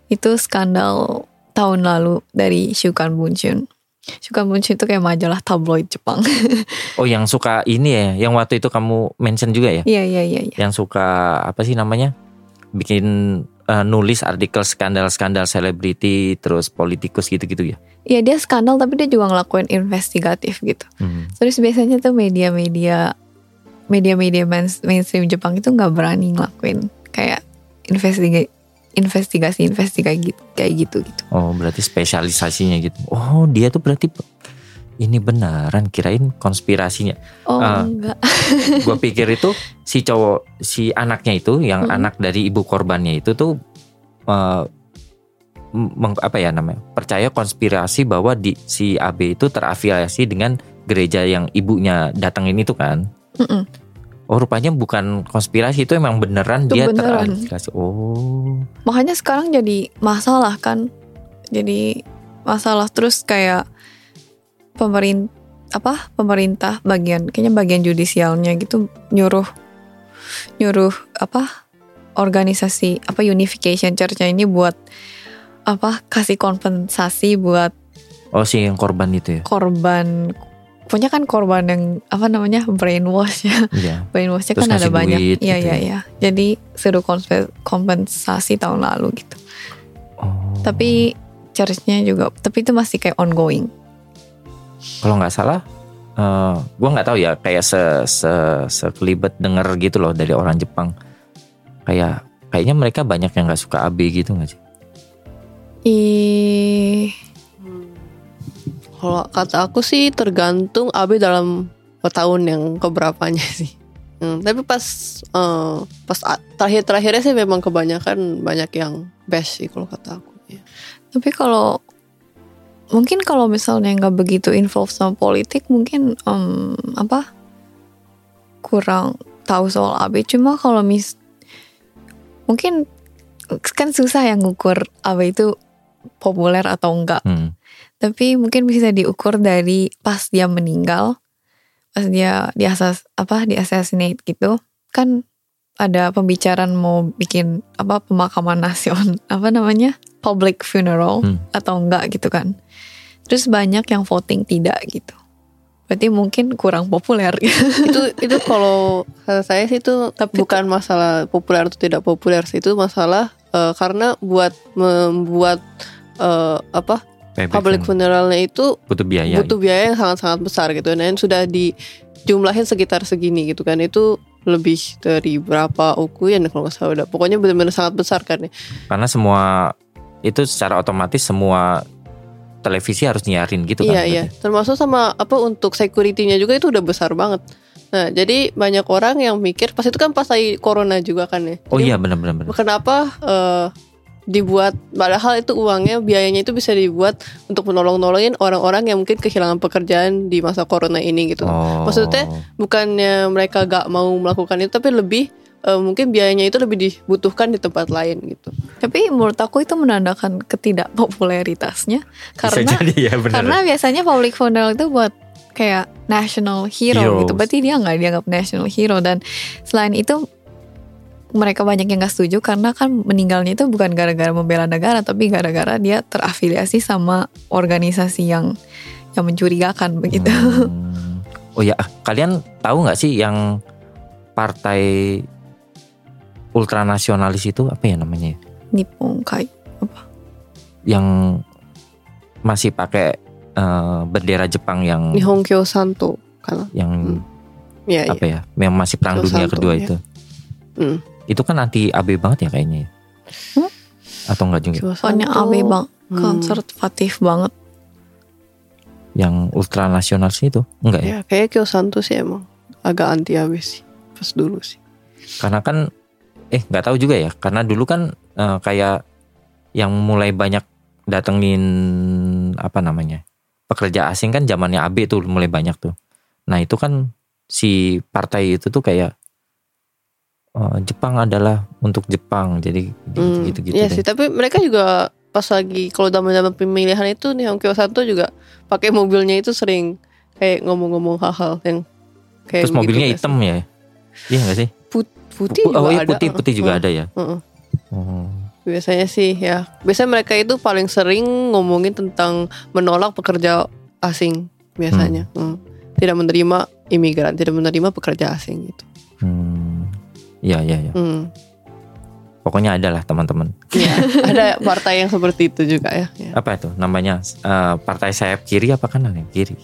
S2: Itu skandal tahun lalu dari Shukan Bunshun. Shukan Bunshun itu kayak majalah tabloid Jepang. *laughs*
S1: Oh yang suka ini ya, yang waktu itu kamu mention juga ya,
S2: Iya iya iya. iya.
S1: yang suka apa sih namanya, bikin eh, nulis artikel skandal-skandal selebriti terus politikus gitu-gitu ya.
S2: Iya dia skandal tapi dia juga ngelakuin investigatif gitu.
S1: Hmm.
S2: Terus biasanya tuh media-media media-media main- mainstream Jepang itu nggak berani ngelakuin kayak investiga investigasi investigasi gitu kayak gitu gitu.
S1: Oh berarti spesialisasinya gitu. Oh dia tuh berarti ini beneran kirain konspirasinya.
S2: Oh
S1: Ah.
S2: enggak. *laughs*
S1: Gue pikir itu si cowok si anaknya itu yang
S2: Mm-mm.
S1: anak dari ibu korbannya itu tuh eh, meng- apa ya namanya percaya konspirasi bahwa di si AB itu terafiliasi dengan gereja yang ibunya datangin itu kan.
S2: Mm-mm.
S1: Oh rupanya bukan konspirasi itu emang beneran
S2: Itu
S1: dia
S2: beneran.
S1: terafiliasi. Oh.
S2: Makanya sekarang jadi masalah kan. Jadi masalah terus kayak pemerintah apa pemerintah bagian kayaknya bagian judisialnya gitu nyuruh nyuruh apa organisasi apa unification church ini buat apa kasih kompensasi buat
S1: Oh si yang korban itu ya.
S2: korban punya kan korban yang apa namanya brainwash ya
S1: Iya. *laughs*
S2: brainwashnya
S1: Terus
S2: kan ada banyak iya
S1: gitu
S2: iya
S1: ya.
S2: iya jadi suruh kompe- kompensasi tahun lalu gitu
S1: Oh.
S2: tapi churchnya juga tapi itu masih kayak ongoing
S1: kalau nggak salah, eh gue nggak tahu ya kayak se se sekelibet denger gitu loh dari orang Jepang. Kayak kayaknya mereka banyak yang nggak suka AB gitu nggak sih?
S2: ih
S3: Kalau kata aku sih tergantung AB dalam tahun yang keberapanya sih. Hmm, tapi pas eh, pas terakhir-terakhirnya sih memang kebanyakan banyak yang best sih kalau kata aku. Ya.
S2: Tapi kalau mungkin kalau misalnya nggak begitu involved sama politik, mungkin em, apa kurang tahu soal AB. Cuma kalau mis mungkin kan susah yang ngukur AB itu populer atau enggak.
S1: Hmm.
S2: Tapi mungkin bisa diukur dari pas dia meninggal, pas dia di asas apa di assassinate gitu, kan ada pembicaraan mau bikin apa pemakaman nasional *laughs* apa namanya public funeral
S1: Hmm.
S2: atau enggak gitu kan. Terus banyak yang voting tidak gitu. Berarti mungkin kurang populer. *laughs*
S3: itu itu kalau kata saya sih itu bukan masalah populer atau tidak populer sih itu masalah eh, karena buat membuat eh, apa public funeralnya itu
S1: butuh biaya.
S3: butuh biaya yang sangat-sangat besar gitu dan sudah dijumlahin sekitar segini gitu kan itu lebih dari berapa ukuyan kalau nggak salah udah pokoknya benar-benar sangat besar kan ya
S1: Karena semua itu secara otomatis semua televisi harus nyiarin gitu kan.
S3: iya iya termasuk sama apa untuk security-nya juga itu udah besar banget nah jadi banyak orang yang mikir pas itu kan pas lagi corona juga kan ya
S1: Oh
S3: Jadi
S1: iya benar-benar. benar.
S3: kenapa eh, dibuat padahal itu uangnya biayanya itu bisa dibuat untuk menolong-nolongin orang-orang yang mungkin kehilangan pekerjaan di masa corona ini gitu
S1: Oh.
S3: Maksudnya bukannya mereka gak mau melakukan itu tapi lebih eh, mungkin biayanya itu lebih dibutuhkan di tempat lain gitu
S2: Tapi menurut aku itu menandakan ketidakpopularitasnya
S1: Bisa
S2: karena
S1: jadi ya benar.
S2: Karena biasanya public funeral itu buat kayak national hero
S1: Heroes.
S2: gitu. Berarti dia nggak dianggap national hero dan selain itu mereka banyak yang nggak setuju karena kan meninggalnya itu bukan gara-gara membela negara tapi gara-gara dia terafiliasi sama organisasi yang yang mencurigakan begitu.
S1: Hmm. Oh ya, kalian tahu nggak sih yang partai ultranasionalis itu apa ya namanya? ya?
S2: Nippon Kai.
S1: Yang masih pakai eh, bendera Jepang yang
S3: Nihongkyo Santo kan
S1: yang
S3: ya
S1: apa ya? Yang masih perang
S3: Kyo
S1: dunia
S3: Santo,
S1: kedua
S3: ya.
S1: itu.
S3: Hmm.
S1: Itu kan anti AB banget ya kayaknya. ya?
S2: Hmm?
S1: Atau enggak juga?
S3: Santo,
S2: AB bang,
S3: hmm,
S2: konservatif banget.
S1: Yang ultranasionalis itu? Enggak ya?
S3: ya kayak Kyo Santo sih emang agak anti AB sih pas dulu sih
S1: Karena kan eh nggak tahu juga ya. Karena dulu kan eh, kayak yang mulai banyak datengin apa namanya? pekerja asing kan zamannya AB tuh mulai banyak tuh. Nah, itu kan si partai itu tuh kayak eh, Jepang adalah untuk Jepang. Jadi
S3: Hmm,
S1: gitu-gitu
S3: Iya
S1: deh.
S3: sih, tapi mereka juga pas lagi kalau zaman-zaman pemilihan itu nih Hongkyo Santo juga pakai mobilnya itu sering kayak ngomong-ngomong hal-hal yang kayak
S1: Terus mobilnya
S3: begitu
S1: hitam ya? Iya nggak sih?
S3: putih
S1: oh
S3: juga
S1: iya
S3: ada.
S1: putih putih juga
S3: Heeh,
S1: ada ya.
S3: heeh.
S1: Oh.
S3: Biasanya sih ya, biasanya mereka itu paling sering ngomongin tentang menolak pekerja asing biasanya. Hmm. Tidak menerima imigran, tidak menerima pekerja asing gitu.
S1: Hmm. Iya iya iya.
S3: Hmm.
S1: Pokoknya ada lah teman-teman.
S3: Iya, ada partai yang seperti itu juga ya. ya.
S1: Apa itu namanya? Eh, partai sayap kiri apa kanan ya? Kiri.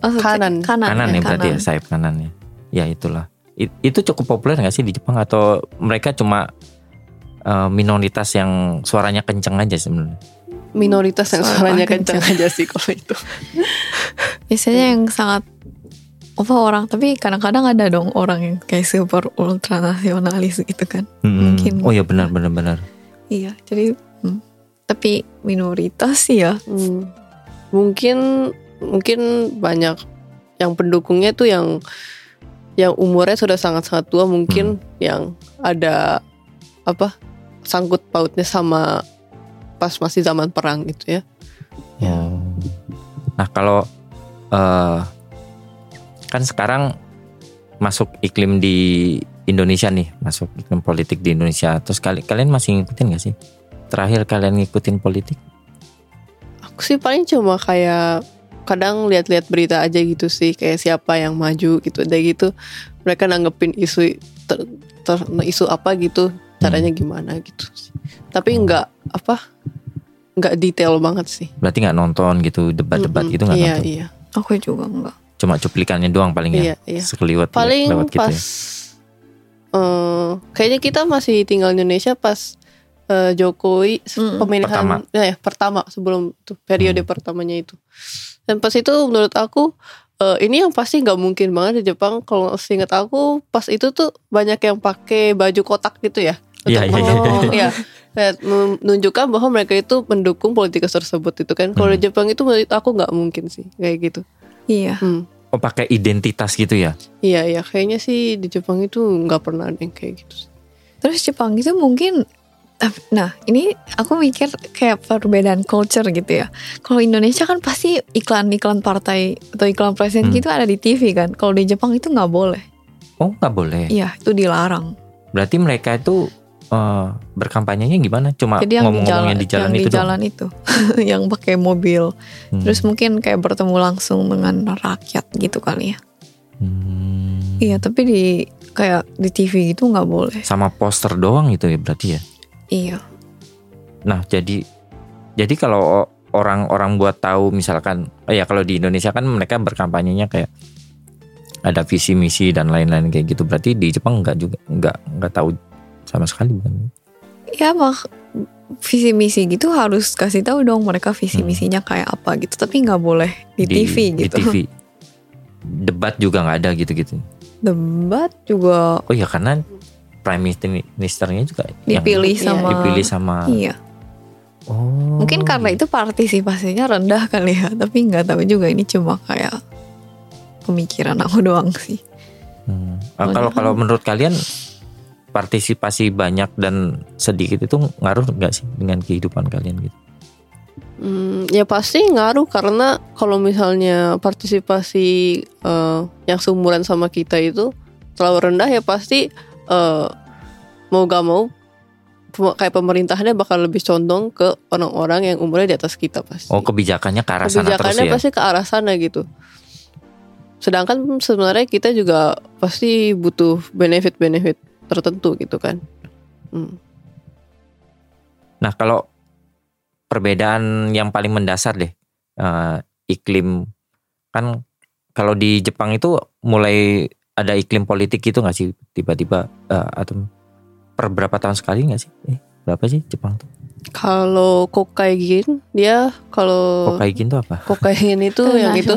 S2: Oh,
S3: Kanan.
S2: kanan,
S1: Kanan ya berarti ya
S2: kanan.
S1: sayap kanannya. Ya itulah. I- Itu cukup populer nggak sih di Jepang atau mereka cuma eh, minoritas yang suaranya kenceng aja sebenarnya?
S3: Minoritas yang
S2: Suara
S3: suaranya
S2: kencang.
S3: kencang aja sih kalau itu.
S2: Biasanya yang sangat apa orang tapi kadang-kadang ada dong orang yang kayak super ultra nasionalis gitu kan.
S1: Hmm.
S2: Mungkin.
S1: Oh ya benar benar benar.
S2: Iya, jadi hmm. tapi minoritas sih ya.
S3: Hmm. Mungkin mungkin banyak yang pendukungnya tuh yang yang umurnya sudah sangat-sangat tua mungkin yang ada apa sangkut pautnya sama pas masih zaman perang gitu ya.
S1: Oh. Nah kalau eh kan sekarang masuk iklim di Indonesia nih, masuk iklim politik di Indonesia. Terus kali kalian masih ngikutin gak sih? Terakhir kalian ngikutin politik?
S3: Aku sih paling cuma kayak kadang lihat-lihat berita aja gitu sih kayak siapa yang maju gitu udah gitu mereka nanggepin isu ter, ter- isu apa gitu caranya gimana gitu sih. tapi nggak apa nggak detail banget sih
S1: Berarti nggak nonton gitu debat-debat
S3: Mm-mm.
S1: gitu nggak
S3: iya
S1: nonton?
S3: iya
S2: Aku juga enggak.
S1: Cuma cuplikannya doang paling ya.
S3: iya iya
S1: Sekeliwat
S3: paling
S1: lewat gitu
S3: pas
S1: ya.
S3: eh, kayaknya kita masih tinggal di Indonesia pas eh, Jokowi se-
S2: Mm.
S3: pemilihan
S1: Pertama.
S3: ya, ya, pertama sebelum itu periode
S1: Hmm.
S3: pertamanya itu dan pas itu menurut aku eh, ini yang pasti nggak mungkin banget di Jepang kalau seingat aku pas itu tuh banyak yang pakai baju kotak gitu ya
S1: Iya,
S3: Untuk
S1: iya, iya.
S3: mendukung- ya kayak menunjukkan bahwa mereka itu mendukung politikus tersebut itu kan kalau di
S1: Hmm.
S3: Jepang itu menurut aku nggak mungkin sih kayak gitu
S2: Iya.
S3: Hmm.
S1: Oh pakai identitas gitu ya?
S3: iya iya kayaknya sih di Jepang itu nggak pernah ada yang kayak gitu.
S2: Terus Jepang itu mungkin Nah ini aku mikir kayak perbedaan culture gitu ya Kalau Indonesia kan pasti iklan-iklan partai Atau iklan presiden
S1: Hmm.
S2: gitu ada di TV kan Kalau di Jepang itu nggak boleh
S1: Oh nggak boleh.
S2: Iya itu dilarang
S1: Berarti mereka itu eh, berkampanyenya gimana? Cuma
S2: Jadi yang di jalan,
S1: ngomong-ngomongnya di jalan
S2: yang
S1: itu
S2: di jalan itu *laughs* Yang pakai mobil?
S1: Hmm.
S2: Terus mungkin kayak bertemu langsung dengan rakyat gitu kali ya
S1: Hmm.
S2: Iya tapi di kayak di TV gitu nggak boleh
S1: Sama poster doang gitu ya berarti ya?
S2: Iya
S1: Nah jadi jadi kalau orang-orang buat tahu misalkan, oh ya kalau di Indonesia kan mereka berkampanyenya kayak ada visi misi dan lain-lain kayak gitu. Berarti di Jepang nggak juga nggak nggak tahu sama sekali bukan?
S2: Ya mak visi misi gitu harus kasih tahu dong mereka visi
S1: Hmm.
S2: misinya kayak apa gitu tapi nggak boleh di, TV
S1: Di
S2: gitu
S1: TV. *laughs* Debat juga nggak ada gitu-gitu.
S2: debat juga
S1: Oh ya karena prime minister ministernya juga yang
S2: dipilih
S3: Iya,
S2: sama
S1: dipilih sama.
S2: iya
S1: Oh.
S2: mungkin karena itu partisipasinya rendah kali ya tapi nggak tahu juga ini cuma kayak pemikiran aku doang sih
S1: Hmm. Kalau kalau menurut kalian partisipasi banyak dan sedikit itu ngaruh nggak sih dengan kehidupan kalian gitu?
S3: Hmm, ya pasti ngaruh karena kalau misalnya partisipasi eh, yang seumuran sama kita itu terlalu rendah ya pasti eh, mau gak mau kayak pemerintahnya bakal lebih condong ke orang-orang yang umurnya di atas kita pasti.
S1: Oh kebijakannya ke arah sana terus
S3: Kebijakannya
S1: ya?
S3: pasti ke arah sana gitu. Sedangkan sebenarnya kita juga pasti butuh benefit-benefit tertentu gitu kan. Hmm.
S1: Nah kalau perbedaan yang paling mendasar deh eh, iklim kan kalau di Jepang itu mulai ada iklim politik gitu nggak sih tiba-tiba eh, atau per berapa tahun sekali nggak sih? Eh, berapa sih Jepang tuh?
S3: Kalau kokain dia kalau
S1: Hokkaido tuh apa?
S3: kokain itu yang itu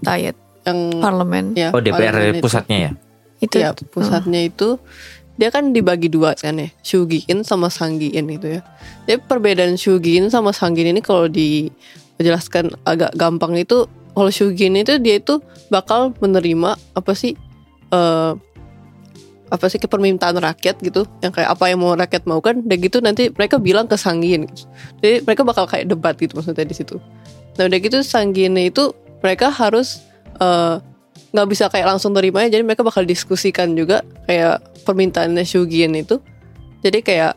S2: diet
S3: yang
S2: parlemen
S3: ya,
S1: Oh DPR
S3: parlemen itu.
S1: pusatnya ya?
S2: itu
S3: ya pusatnya itu dia kan dibagi dua kan ya Shugiin sama Sanggiin itu ya. Jadi perbedaan Shugiin sama Sanggiin ini kalau dijelaskan agak gampang itu kalau Shugiin itu dia itu bakal menerima apa sih eh apa sih ke permintaan rakyat gitu. Yang kayak apa yang mau rakyat mau kan dan gitu nanti mereka bilang ke Sanggiin gitu. jadi mereka bakal kayak debat gitu maksudnya di situ. Nah udah gitu Sanggiin itu mereka harus eh, nggak bisa kayak langsung terimanya jadi mereka bakal diskusikan juga kayak permintaannya Shugin itu. Jadi kayak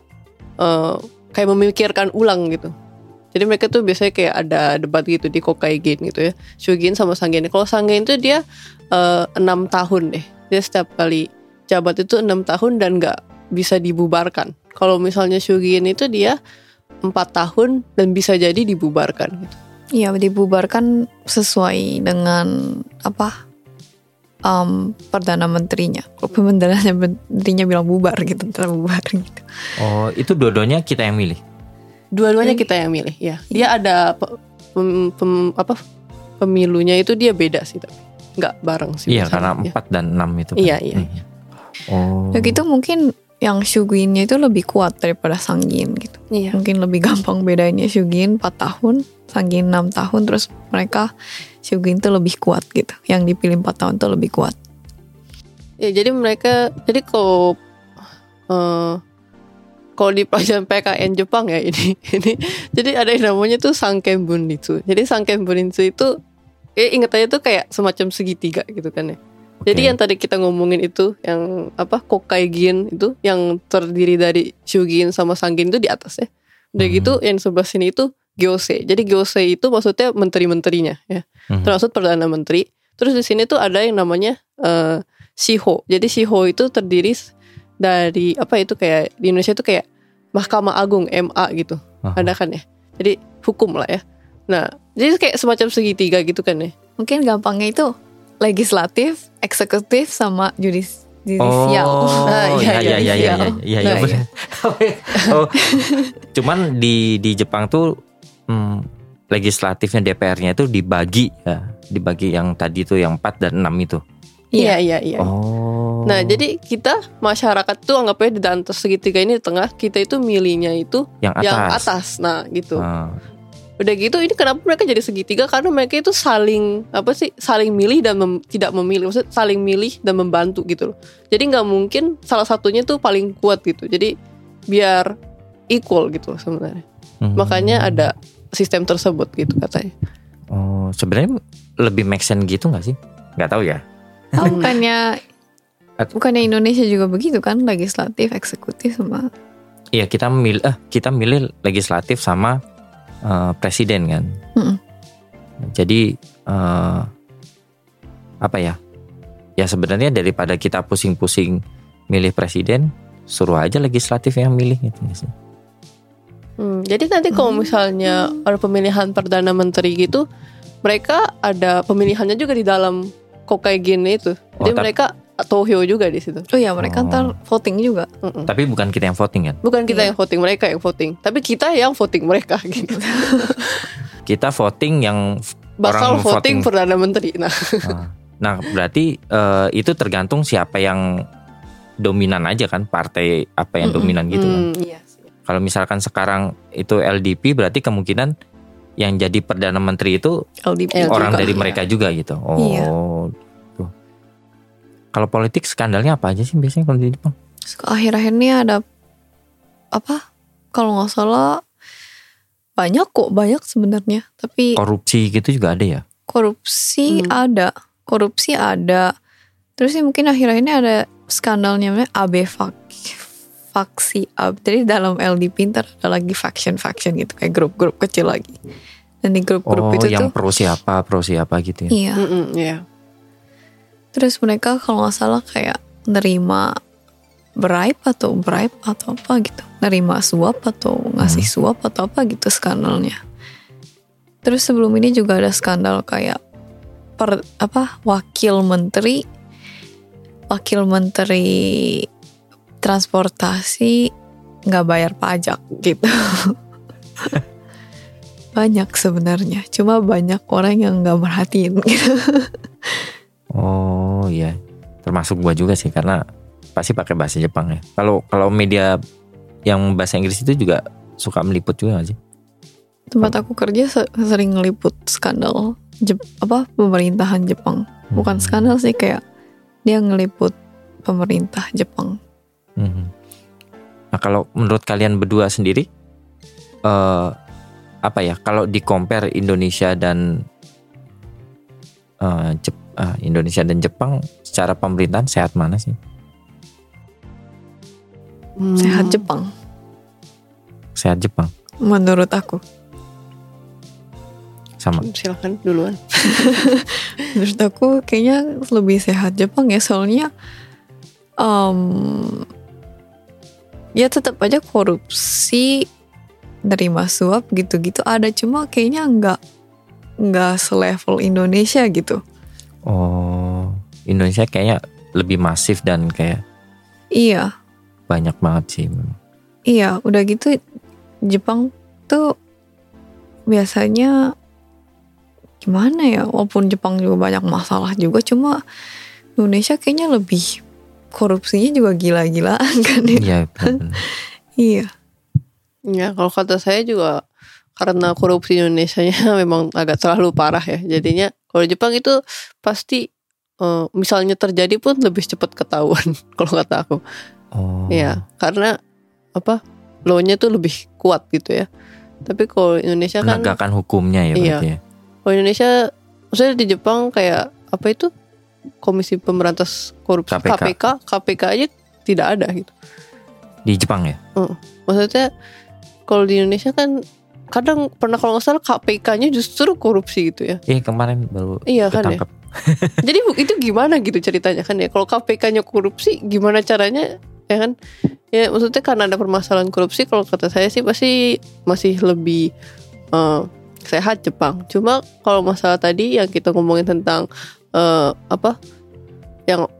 S3: eh, kayak memikirkan ulang gitu. Jadi mereka tuh biasanya kayak ada debat gitu di Kokaigin gitu ya. Shugin sama Sangin kalau Sangin itu dia eh, enam tahun deh. Dia setiap kali jabat itu enam tahun dan nggak bisa dibubarkan. Kalau misalnya Shugin itu dia empat tahun dan bisa jadi dibubarkan gitu.
S2: Iya dibubarkan sesuai dengan apa um, perdana menterinya. Kalau perdana menterinya bilang bubar gitu, ntar bubar gitu.
S1: Oh itu dua-duanya kita yang milih.
S3: Dua-duanya kita yang milih, ya. Dia ada pe- pem- pem- apa pemilunya itu dia beda sih tapi nggak bareng sih.
S1: Iya karena
S3: Ya.
S1: empat dan enam itu. kan.
S3: Iya, iya,
S1: Hmm. Oh.
S2: Ya gitu mungkin yang Shuginnya itu lebih kuat daripada Sanggin gitu.
S3: Iya.
S2: Mungkin lebih gampang bedanya Shugin 4 tahun, Sanggin 6 tahun terus mereka Shugin tuh lebih kuat gitu. Yang dipilih 4 tahun tuh lebih kuat.
S3: Ya, jadi mereka jadi kalau eh, kalau di pelajaran PKN Jepang ya ini *laughs* ini jadi ada yang namanya tuh Sankenbunitsu. Jadi Sankenbunitsu itu ya inget aja tuh kayak semacam segitiga gitu kan ya. Jadi yang tadi kita ngomongin itu yang apa Kokaigin itu yang terdiri dari Shugin sama Sanggin itu di atas ya. Udah
S1: Hmm.
S3: gitu yang sebelah sini itu Gyose. Jadi Gyose itu maksudnya menteri-menterinya ya.
S1: Mhm.
S3: Termasuk perdana menteri. Terus di sini tuh ada yang namanya eh, Shiho. Jadi Shiho itu terdiri dari apa itu kayak di Indonesia itu kayak Mahkamah Agung MA gitu.
S1: Aha.
S3: Ada kan ya. Jadi hukum lah ya. Nah, jadi kayak semacam segitiga gitu kan ya.
S2: Mungkin gampangnya itu legislatif, eksekutif sama judis judisial.
S1: Oh, *laughs*
S3: Nah,
S1: iya
S3: iya,
S1: iya iya iya iya
S3: iya.
S1: iya
S3: Nah,
S1: benar. *laughs* oh, cuman di di Jepang tuh hmm, legislatifnya DPR-nya itu dibagi ya, dibagi yang tadi tuh yang 4 dan 6 itu.
S3: Iya, iya, iya.
S1: Oh.
S3: Nah, jadi kita masyarakat tuh anggapnya di atas segitiga ini di tengah, kita itu milihnya itu
S1: yang atas.
S3: yang atas. Nah, gitu.
S1: Ah,
S3: Udah gitu ini kenapa mereka jadi segitiga karena mereka itu saling apa sih? Saling milih dan mem- tidak memilih. Maksudnya saling milih dan membantu gitu loh. Jadi nggak mungkin salah satunya tuh paling kuat gitu. Jadi biar equal gitu loh sebenarnya.
S1: hmm.
S3: Makanya ada sistem tersebut gitu katanya.
S1: Oh, sebenarnya lebih make sense gitu nggak sih? Nggak tahu ya.
S2: Oh, *laughs* bukannya bukannya Indonesia juga begitu kan legislatif, eksekutif sama
S1: Iya kita milih eh kita milih legislatif sama eh, presiden kan.
S2: Mm-mm.
S1: Jadi eh, apa ya? Ya sebenarnya daripada kita pusing-pusing milih presiden, suruh aja legislatif yang milih gitu sih.
S3: Hmm, jadi nanti kalau misalnya ada pemilihan perdana menteri gitu, mereka ada pemilihannya juga di dalam Kokaigin itu. Jadi
S1: Oh,
S3: mereka tohyo juga di situ.
S2: Oh iya mereka
S1: Oh.
S2: ntar voting juga.
S3: Mm-mm.
S1: Tapi bukan kita yang voting kan?
S3: Bukan kita
S2: Iya.
S3: yang voting, mereka yang voting. Tapi kita yang voting mereka gitu. *laughs*
S1: Kita voting yang
S3: Bakal
S1: Orang
S3: voting,
S1: voting.
S3: perdana menteri. Nah,
S1: eh, Nah, berarti eh, itu tergantung siapa yang dominan aja kan, partai apa yang
S2: Mm-mm.
S1: dominan gitu kan.
S3: hmm, iya.
S1: Kalau misalkan sekarang itu LDP berarti kemungkinan yang jadi perdana menteri itu
S2: LDP
S3: LDP.
S1: orang
S2: juga.
S1: dari mereka juga gitu. Oh.
S2: Iya.
S1: tuh. Kalau politik skandalnya apa aja sih biasanya kalau di Jepang?
S2: Akhir-akhir ini ada apa? Kalau nggak salah banyak kok banyak sebenarnya. Tapi
S1: Korupsi gitu juga ada ya?
S2: korupsi
S3: Hmm.
S2: ada, korupsi ada. Terus sih mungkin akhir-akhir ini ada skandalnya namanya AB Fak faksi AB. Jadi dalam LDP ntar ada lagi faction-faction gitu kayak grup-grup kecil lagi. Dan di grup-grup
S1: Oh,
S2: itu
S1: yang
S2: tuh
S1: pro siapa, pro siapa gitu ya?
S2: iya.
S3: Mm-mm, iya.
S2: Terus mereka kalau nggak salah kayak nerima bribe atau bribe atau apa gitu. Nerima suap atau ngasih
S1: Hmm.
S2: suap atau apa gitu skandalnya. Terus sebelum ini juga ada skandal kayak per apa wakil menteri wakil menteri transportasi nggak bayar pajak gitu. *laughs* banyak sebenarnya, cuma banyak orang yang nggak merhatiin gitu.
S1: Oh iya, termasuk gua juga sih karena pasti pakai bahasa Jepang ya. Kalau kalau media yang bahasa Inggris itu juga suka meliput juga gak sih?
S2: tempat aku kerja se- sering ngeliput skandal Jep- apa pemerintahan Jepang bukan
S1: Hmm.
S2: skandal sih kayak dia ngeliput pemerintah Jepang
S1: Mhm. Nah kalau menurut kalian berdua sendiri, eh apa ya? Kalau di compare Indonesia dan eh, Jep- eh, Indonesia dan Jepang, secara pemerintahan sehat mana sih?
S3: Hmm.
S2: sehat Jepang
S1: Sehat Jepang
S2: menurut aku
S1: sama.
S3: Silakan duluan. *laughs*
S2: menurut aku kayaknya lebih sehat Jepang ya soalnya em, ya tetap aja korupsi nerima suap gitu-gitu ada cuma kayaknya nggak nggak selevel Indonesia gitu
S1: Oh, Indonesia kayaknya lebih masif dan kayak
S2: iya
S1: banyak banget sih.
S2: Iya, udah gitu Jepang tuh biasanya gimana ya? Walaupun Jepang juga banyak masalah juga, cuma Indonesia kayaknya lebih korupsinya juga gila-gilaan kan ya?
S1: Iya. *laughs*
S2: Iya.
S3: Ya, kalau kata saya juga karena korupsi Indonesia-nya *laughs* memang agak terlalu parah ya. Jadinya kalau Jepang itu pasti eh, misalnya terjadi pun lebih cepat ketahuan *laughs* kalau kata aku.
S1: Oh.
S3: Iya, karena apa? Law-nya tuh lebih kuat gitu ya. Tapi kalau Indonesia kan
S1: Penegakan hukumnya ya
S3: Iya.
S1: berarti ya.
S3: kalau Indonesia maksudnya di Jepang kayak apa itu Komisi Pemberantas Korupsi
S1: KPK.
S3: KPK KPK aja tidak ada gitu.
S1: Di Jepang ya?
S3: Maksudnya kalau di Indonesia kan kadang pernah kalau nggak salah KPK-nya justru korupsi gitu ya.
S1: Iya kemarin baru
S3: Iya kan ya. *laughs* Jadi itu gimana gitu ceritanya kan ya? Kalau KPK-nya korupsi, gimana caranya? Ya kan? Ya maksudnya karena ada permasalahan korupsi, kalau kata saya sih pasti masih lebih eh, sehat Jepang. Cuma kalau masalah tadi yang kita ngomongin tentang eh, apa? Yang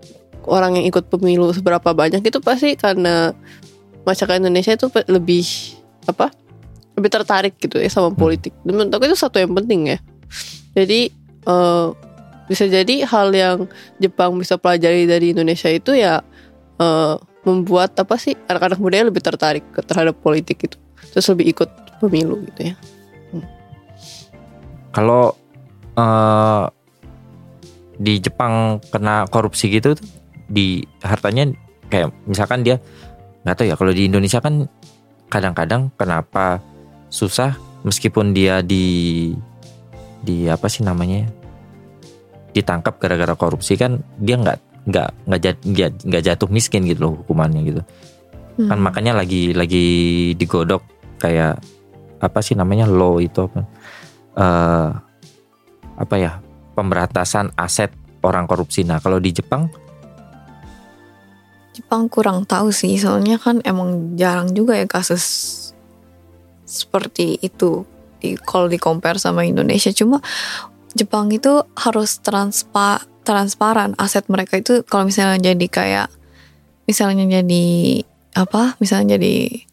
S3: orang yang ikut pemilu seberapa banyak itu pasti karena masyarakat Indonesia itu lebih apa? Lebih tertarik gitu ya sama politik. Dan menurut aku itu satu yang penting ya. Jadi eh, bisa jadi hal yang Jepang bisa pelajari dari Indonesia itu ya eh, membuat apa sih anak-anak mudanya lebih tertarik terhadap politik itu terus lebih ikut pemilu gitu ya
S1: Kalau eh di Jepang kena korupsi gitu di hartanya kayak misalkan dia nggak tahu ya kalau di Indonesia kan kadang-kadang kenapa susah meskipun dia di di apa sih namanya ya, ditangkap gara-gara korupsi kan dia nggak nggak nggak jat- nggak jatuh miskin gitu loh hukumannya gitu kan
S2: Hmm.
S1: makanya lagi lagi digodok kayak apa sih namanya law itu apa eh apa ya pemberantasan aset orang korupsi nah kalau di Jepang
S2: Jepang kurang tahu sih, soalnya kan emang jarang juga ya kasus seperti itu di kalau di compare sama Indonesia. Cuma Jepang itu harus transpa transparan aset mereka itu kalau misalnya jadi kayak misalnya jadi apa? Misalnya jadi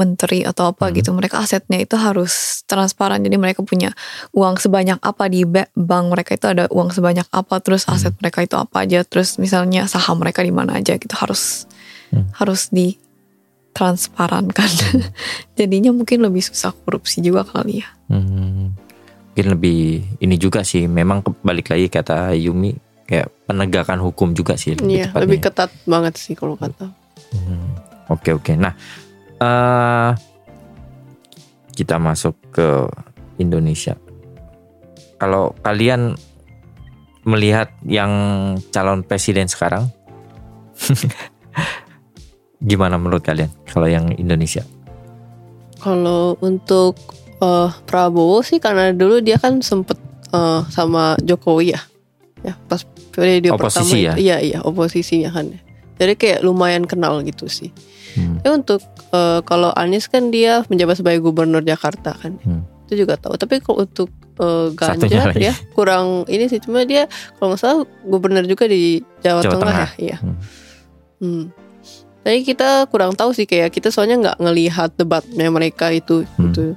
S2: menteri atau apa
S1: Hmm.
S2: gitu, mereka asetnya itu harus transparan. Jadi mereka punya uang sebanyak apa di ba- bank mereka itu ada uang sebanyak apa, terus
S1: Hmm.
S2: aset mereka itu apa aja, terus misalnya saham mereka di mana aja gitu harus
S1: Hmm.
S2: harus ditransparankan. *laughs* Jadinya mungkin lebih susah korupsi juga kali ya.
S1: hmm, mungkin lebih ini juga sih memang balik lagi kata Yumi kayak penegakan hukum juga sih lebih
S3: Iya
S1: tepatnya.
S3: lebih ketat banget sih kalau kata
S1: Hmm, Oke oke. Nah, eh kita masuk ke Indonesia. Kalau kalian melihat yang calon presiden sekarang, *laughs* gimana menurut kalian? Kalau yang Indonesia?
S3: Kalau untuk eh, Prabowo sih karena dulu dia kan sempet eh, sama Jokowi ya, ya pas periode
S1: Oposisi
S3: pertama
S1: ya?
S3: iya iya oposisinya kan. Jadi kayak lumayan kenal gitu sih.
S1: Hmm,
S3: Ya untuk eh, kalau Anies kan dia menjabat sebagai gubernur Jakarta kan,
S1: Hmm.
S3: itu juga tahu. Tapi kalau untuk
S1: Satunya
S3: Ganjar ya kurang ini sih cuma dia kalau nggak salah gubernur juga di Jawa,
S1: Jawa
S3: Tengah,
S1: Tengah.
S3: ya, iya.
S1: Hmm.
S3: Hmm. Tapi kita kurang tahu sih kayak kita soalnya nggak ngelihat debatnya mereka itu
S1: Hmm.
S3: gitu.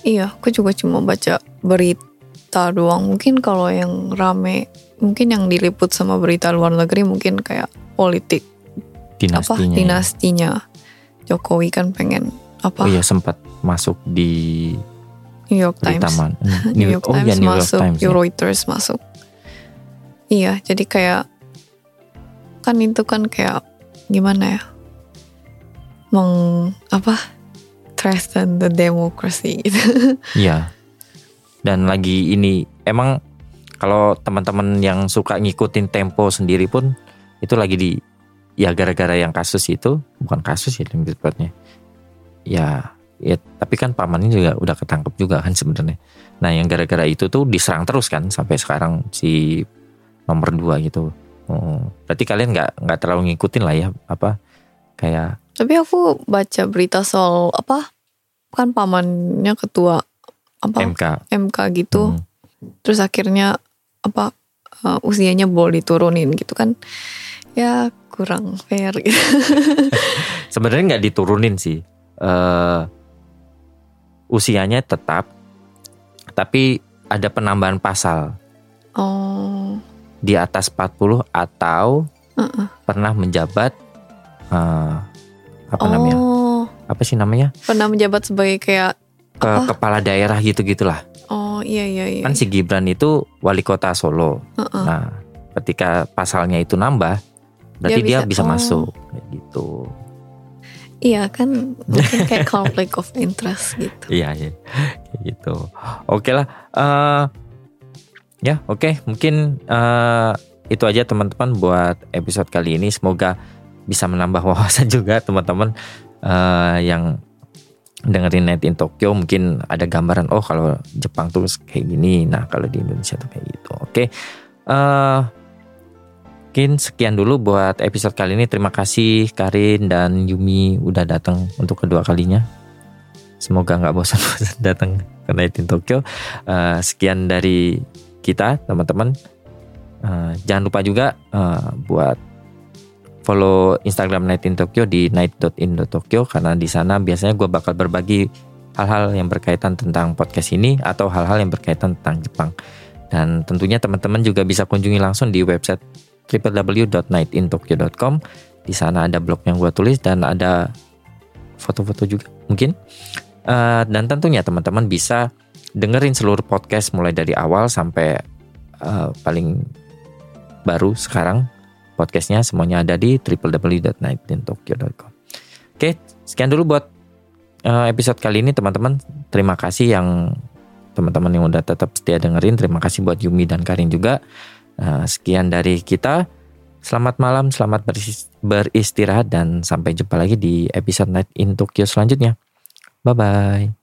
S2: Iya, aku juga cuma baca berita doang. Mungkin kalau yang rame, mungkin yang diliput sama berita luar negeri mungkin kayak politik apa
S1: dinastinya. ya.
S2: dinastinya Jokowi kan pengen apa
S1: Oh iya sempat masuk di
S2: New York Times.
S1: Hmm, *laughs*
S2: New York
S1: oh
S2: Times
S1: iya New York
S2: masuk,
S1: Times. ya.
S2: Reuters masuk. Iya, jadi kayak kan itu kan kayak gimana ya? Meng apa? Threaten the democracy gitu. *laughs*
S1: Iya. Dan lagi ini emang kalau teman-teman yang suka ngikutin tempo sendiri pun itu lagi di ya gara-gara yang kasus itu bukan kasus ya tepatnya. Ya ya tapi kan pamannya juga udah ketangkep juga kan sebenarnya. Nah yang gara-gara itu tuh diserang terus kan sampai sekarang si nomor dua gitu. Oh, berarti kalian nggak nggak terlalu ngikutin lah ya apa kayak
S2: Tapi aku baca berita soal apa? Kan pamannya ketua apa
S1: MK.
S2: MK gitu.
S1: Hmm.
S2: Terus akhirnya apa uh, usianya boleh diturunin gitu kan. Ya kurang fair gitu. *laughs*
S1: sebenarnya nggak diturunin sih eh usianya tetap tapi ada penambahan pasal
S2: Oh.
S1: di atas 40 atau
S2: uh-uh.
S1: pernah menjabat eh, apa namanya
S2: Oh,
S1: apa sih namanya
S2: pernah menjabat sebagai kayak
S1: ke
S2: Apa?
S1: kepala daerah gitu gitulah
S2: oh iya iya iya.
S1: kan si Gibran itu wali kota Solo
S2: Uh-uh.
S1: nah ketika pasalnya itu nambah berarti dia,
S2: Dia
S1: bisa,
S2: bisa- oh.
S1: masuk kayak gitu
S2: Iya kan mungkin kayak conflict of interest gitu.
S1: Iya, iya. Gitu. Oke lah. eh Ya, oke, mungkin eh, itu aja teman-teman buat episode kali ini. Semoga bisa menambah *laughs* wawasan juga teman-teman eh, yang dengerin Night in Tokyo mungkin ada gambaran oh kalau Jepang tuh kayak gini nah kalau di Indonesia tuh kayak gitu. Oke eh mungkin sekian dulu buat episode kali ini. Terima kasih Karin dan Yumi udah datang untuk kedua kalinya. Semoga nggak bosan-bosan *laughs* datang ke Night in Tokyo. Eh, sekian dari kita teman-teman. Eh, jangan lupa juga eh, buat follow Instagram Night in Tokyo di night.in.tokyo karena di sana biasanya gue bakal berbagi hal-hal yang berkaitan tentang podcast ini atau hal-hal yang berkaitan tentang Jepang. Dan tentunya teman-teman juga bisa kunjungi langsung di website www.nightintokyo.com. Di sana ada blog yang gue tulis dan ada foto-foto juga mungkin. Eh, dan tentunya teman-teman bisa dengerin seluruh podcast mulai dari awal sampai eh, paling baru sekarang podcastnya semuanya ada di www.nightintokyo.com. Oke, sekian dulu buat eh, episode kali ini teman-teman. Terima kasih yang teman-teman yang udah tetap setia dengerin. Terima kasih buat Yumi dan Karin juga. Eh, sekian dari kita. Selamat malam, selamat beris- beristirahat dan sampai jumpa lagi di episode Night in Tokyo selanjutnya. Bye bye.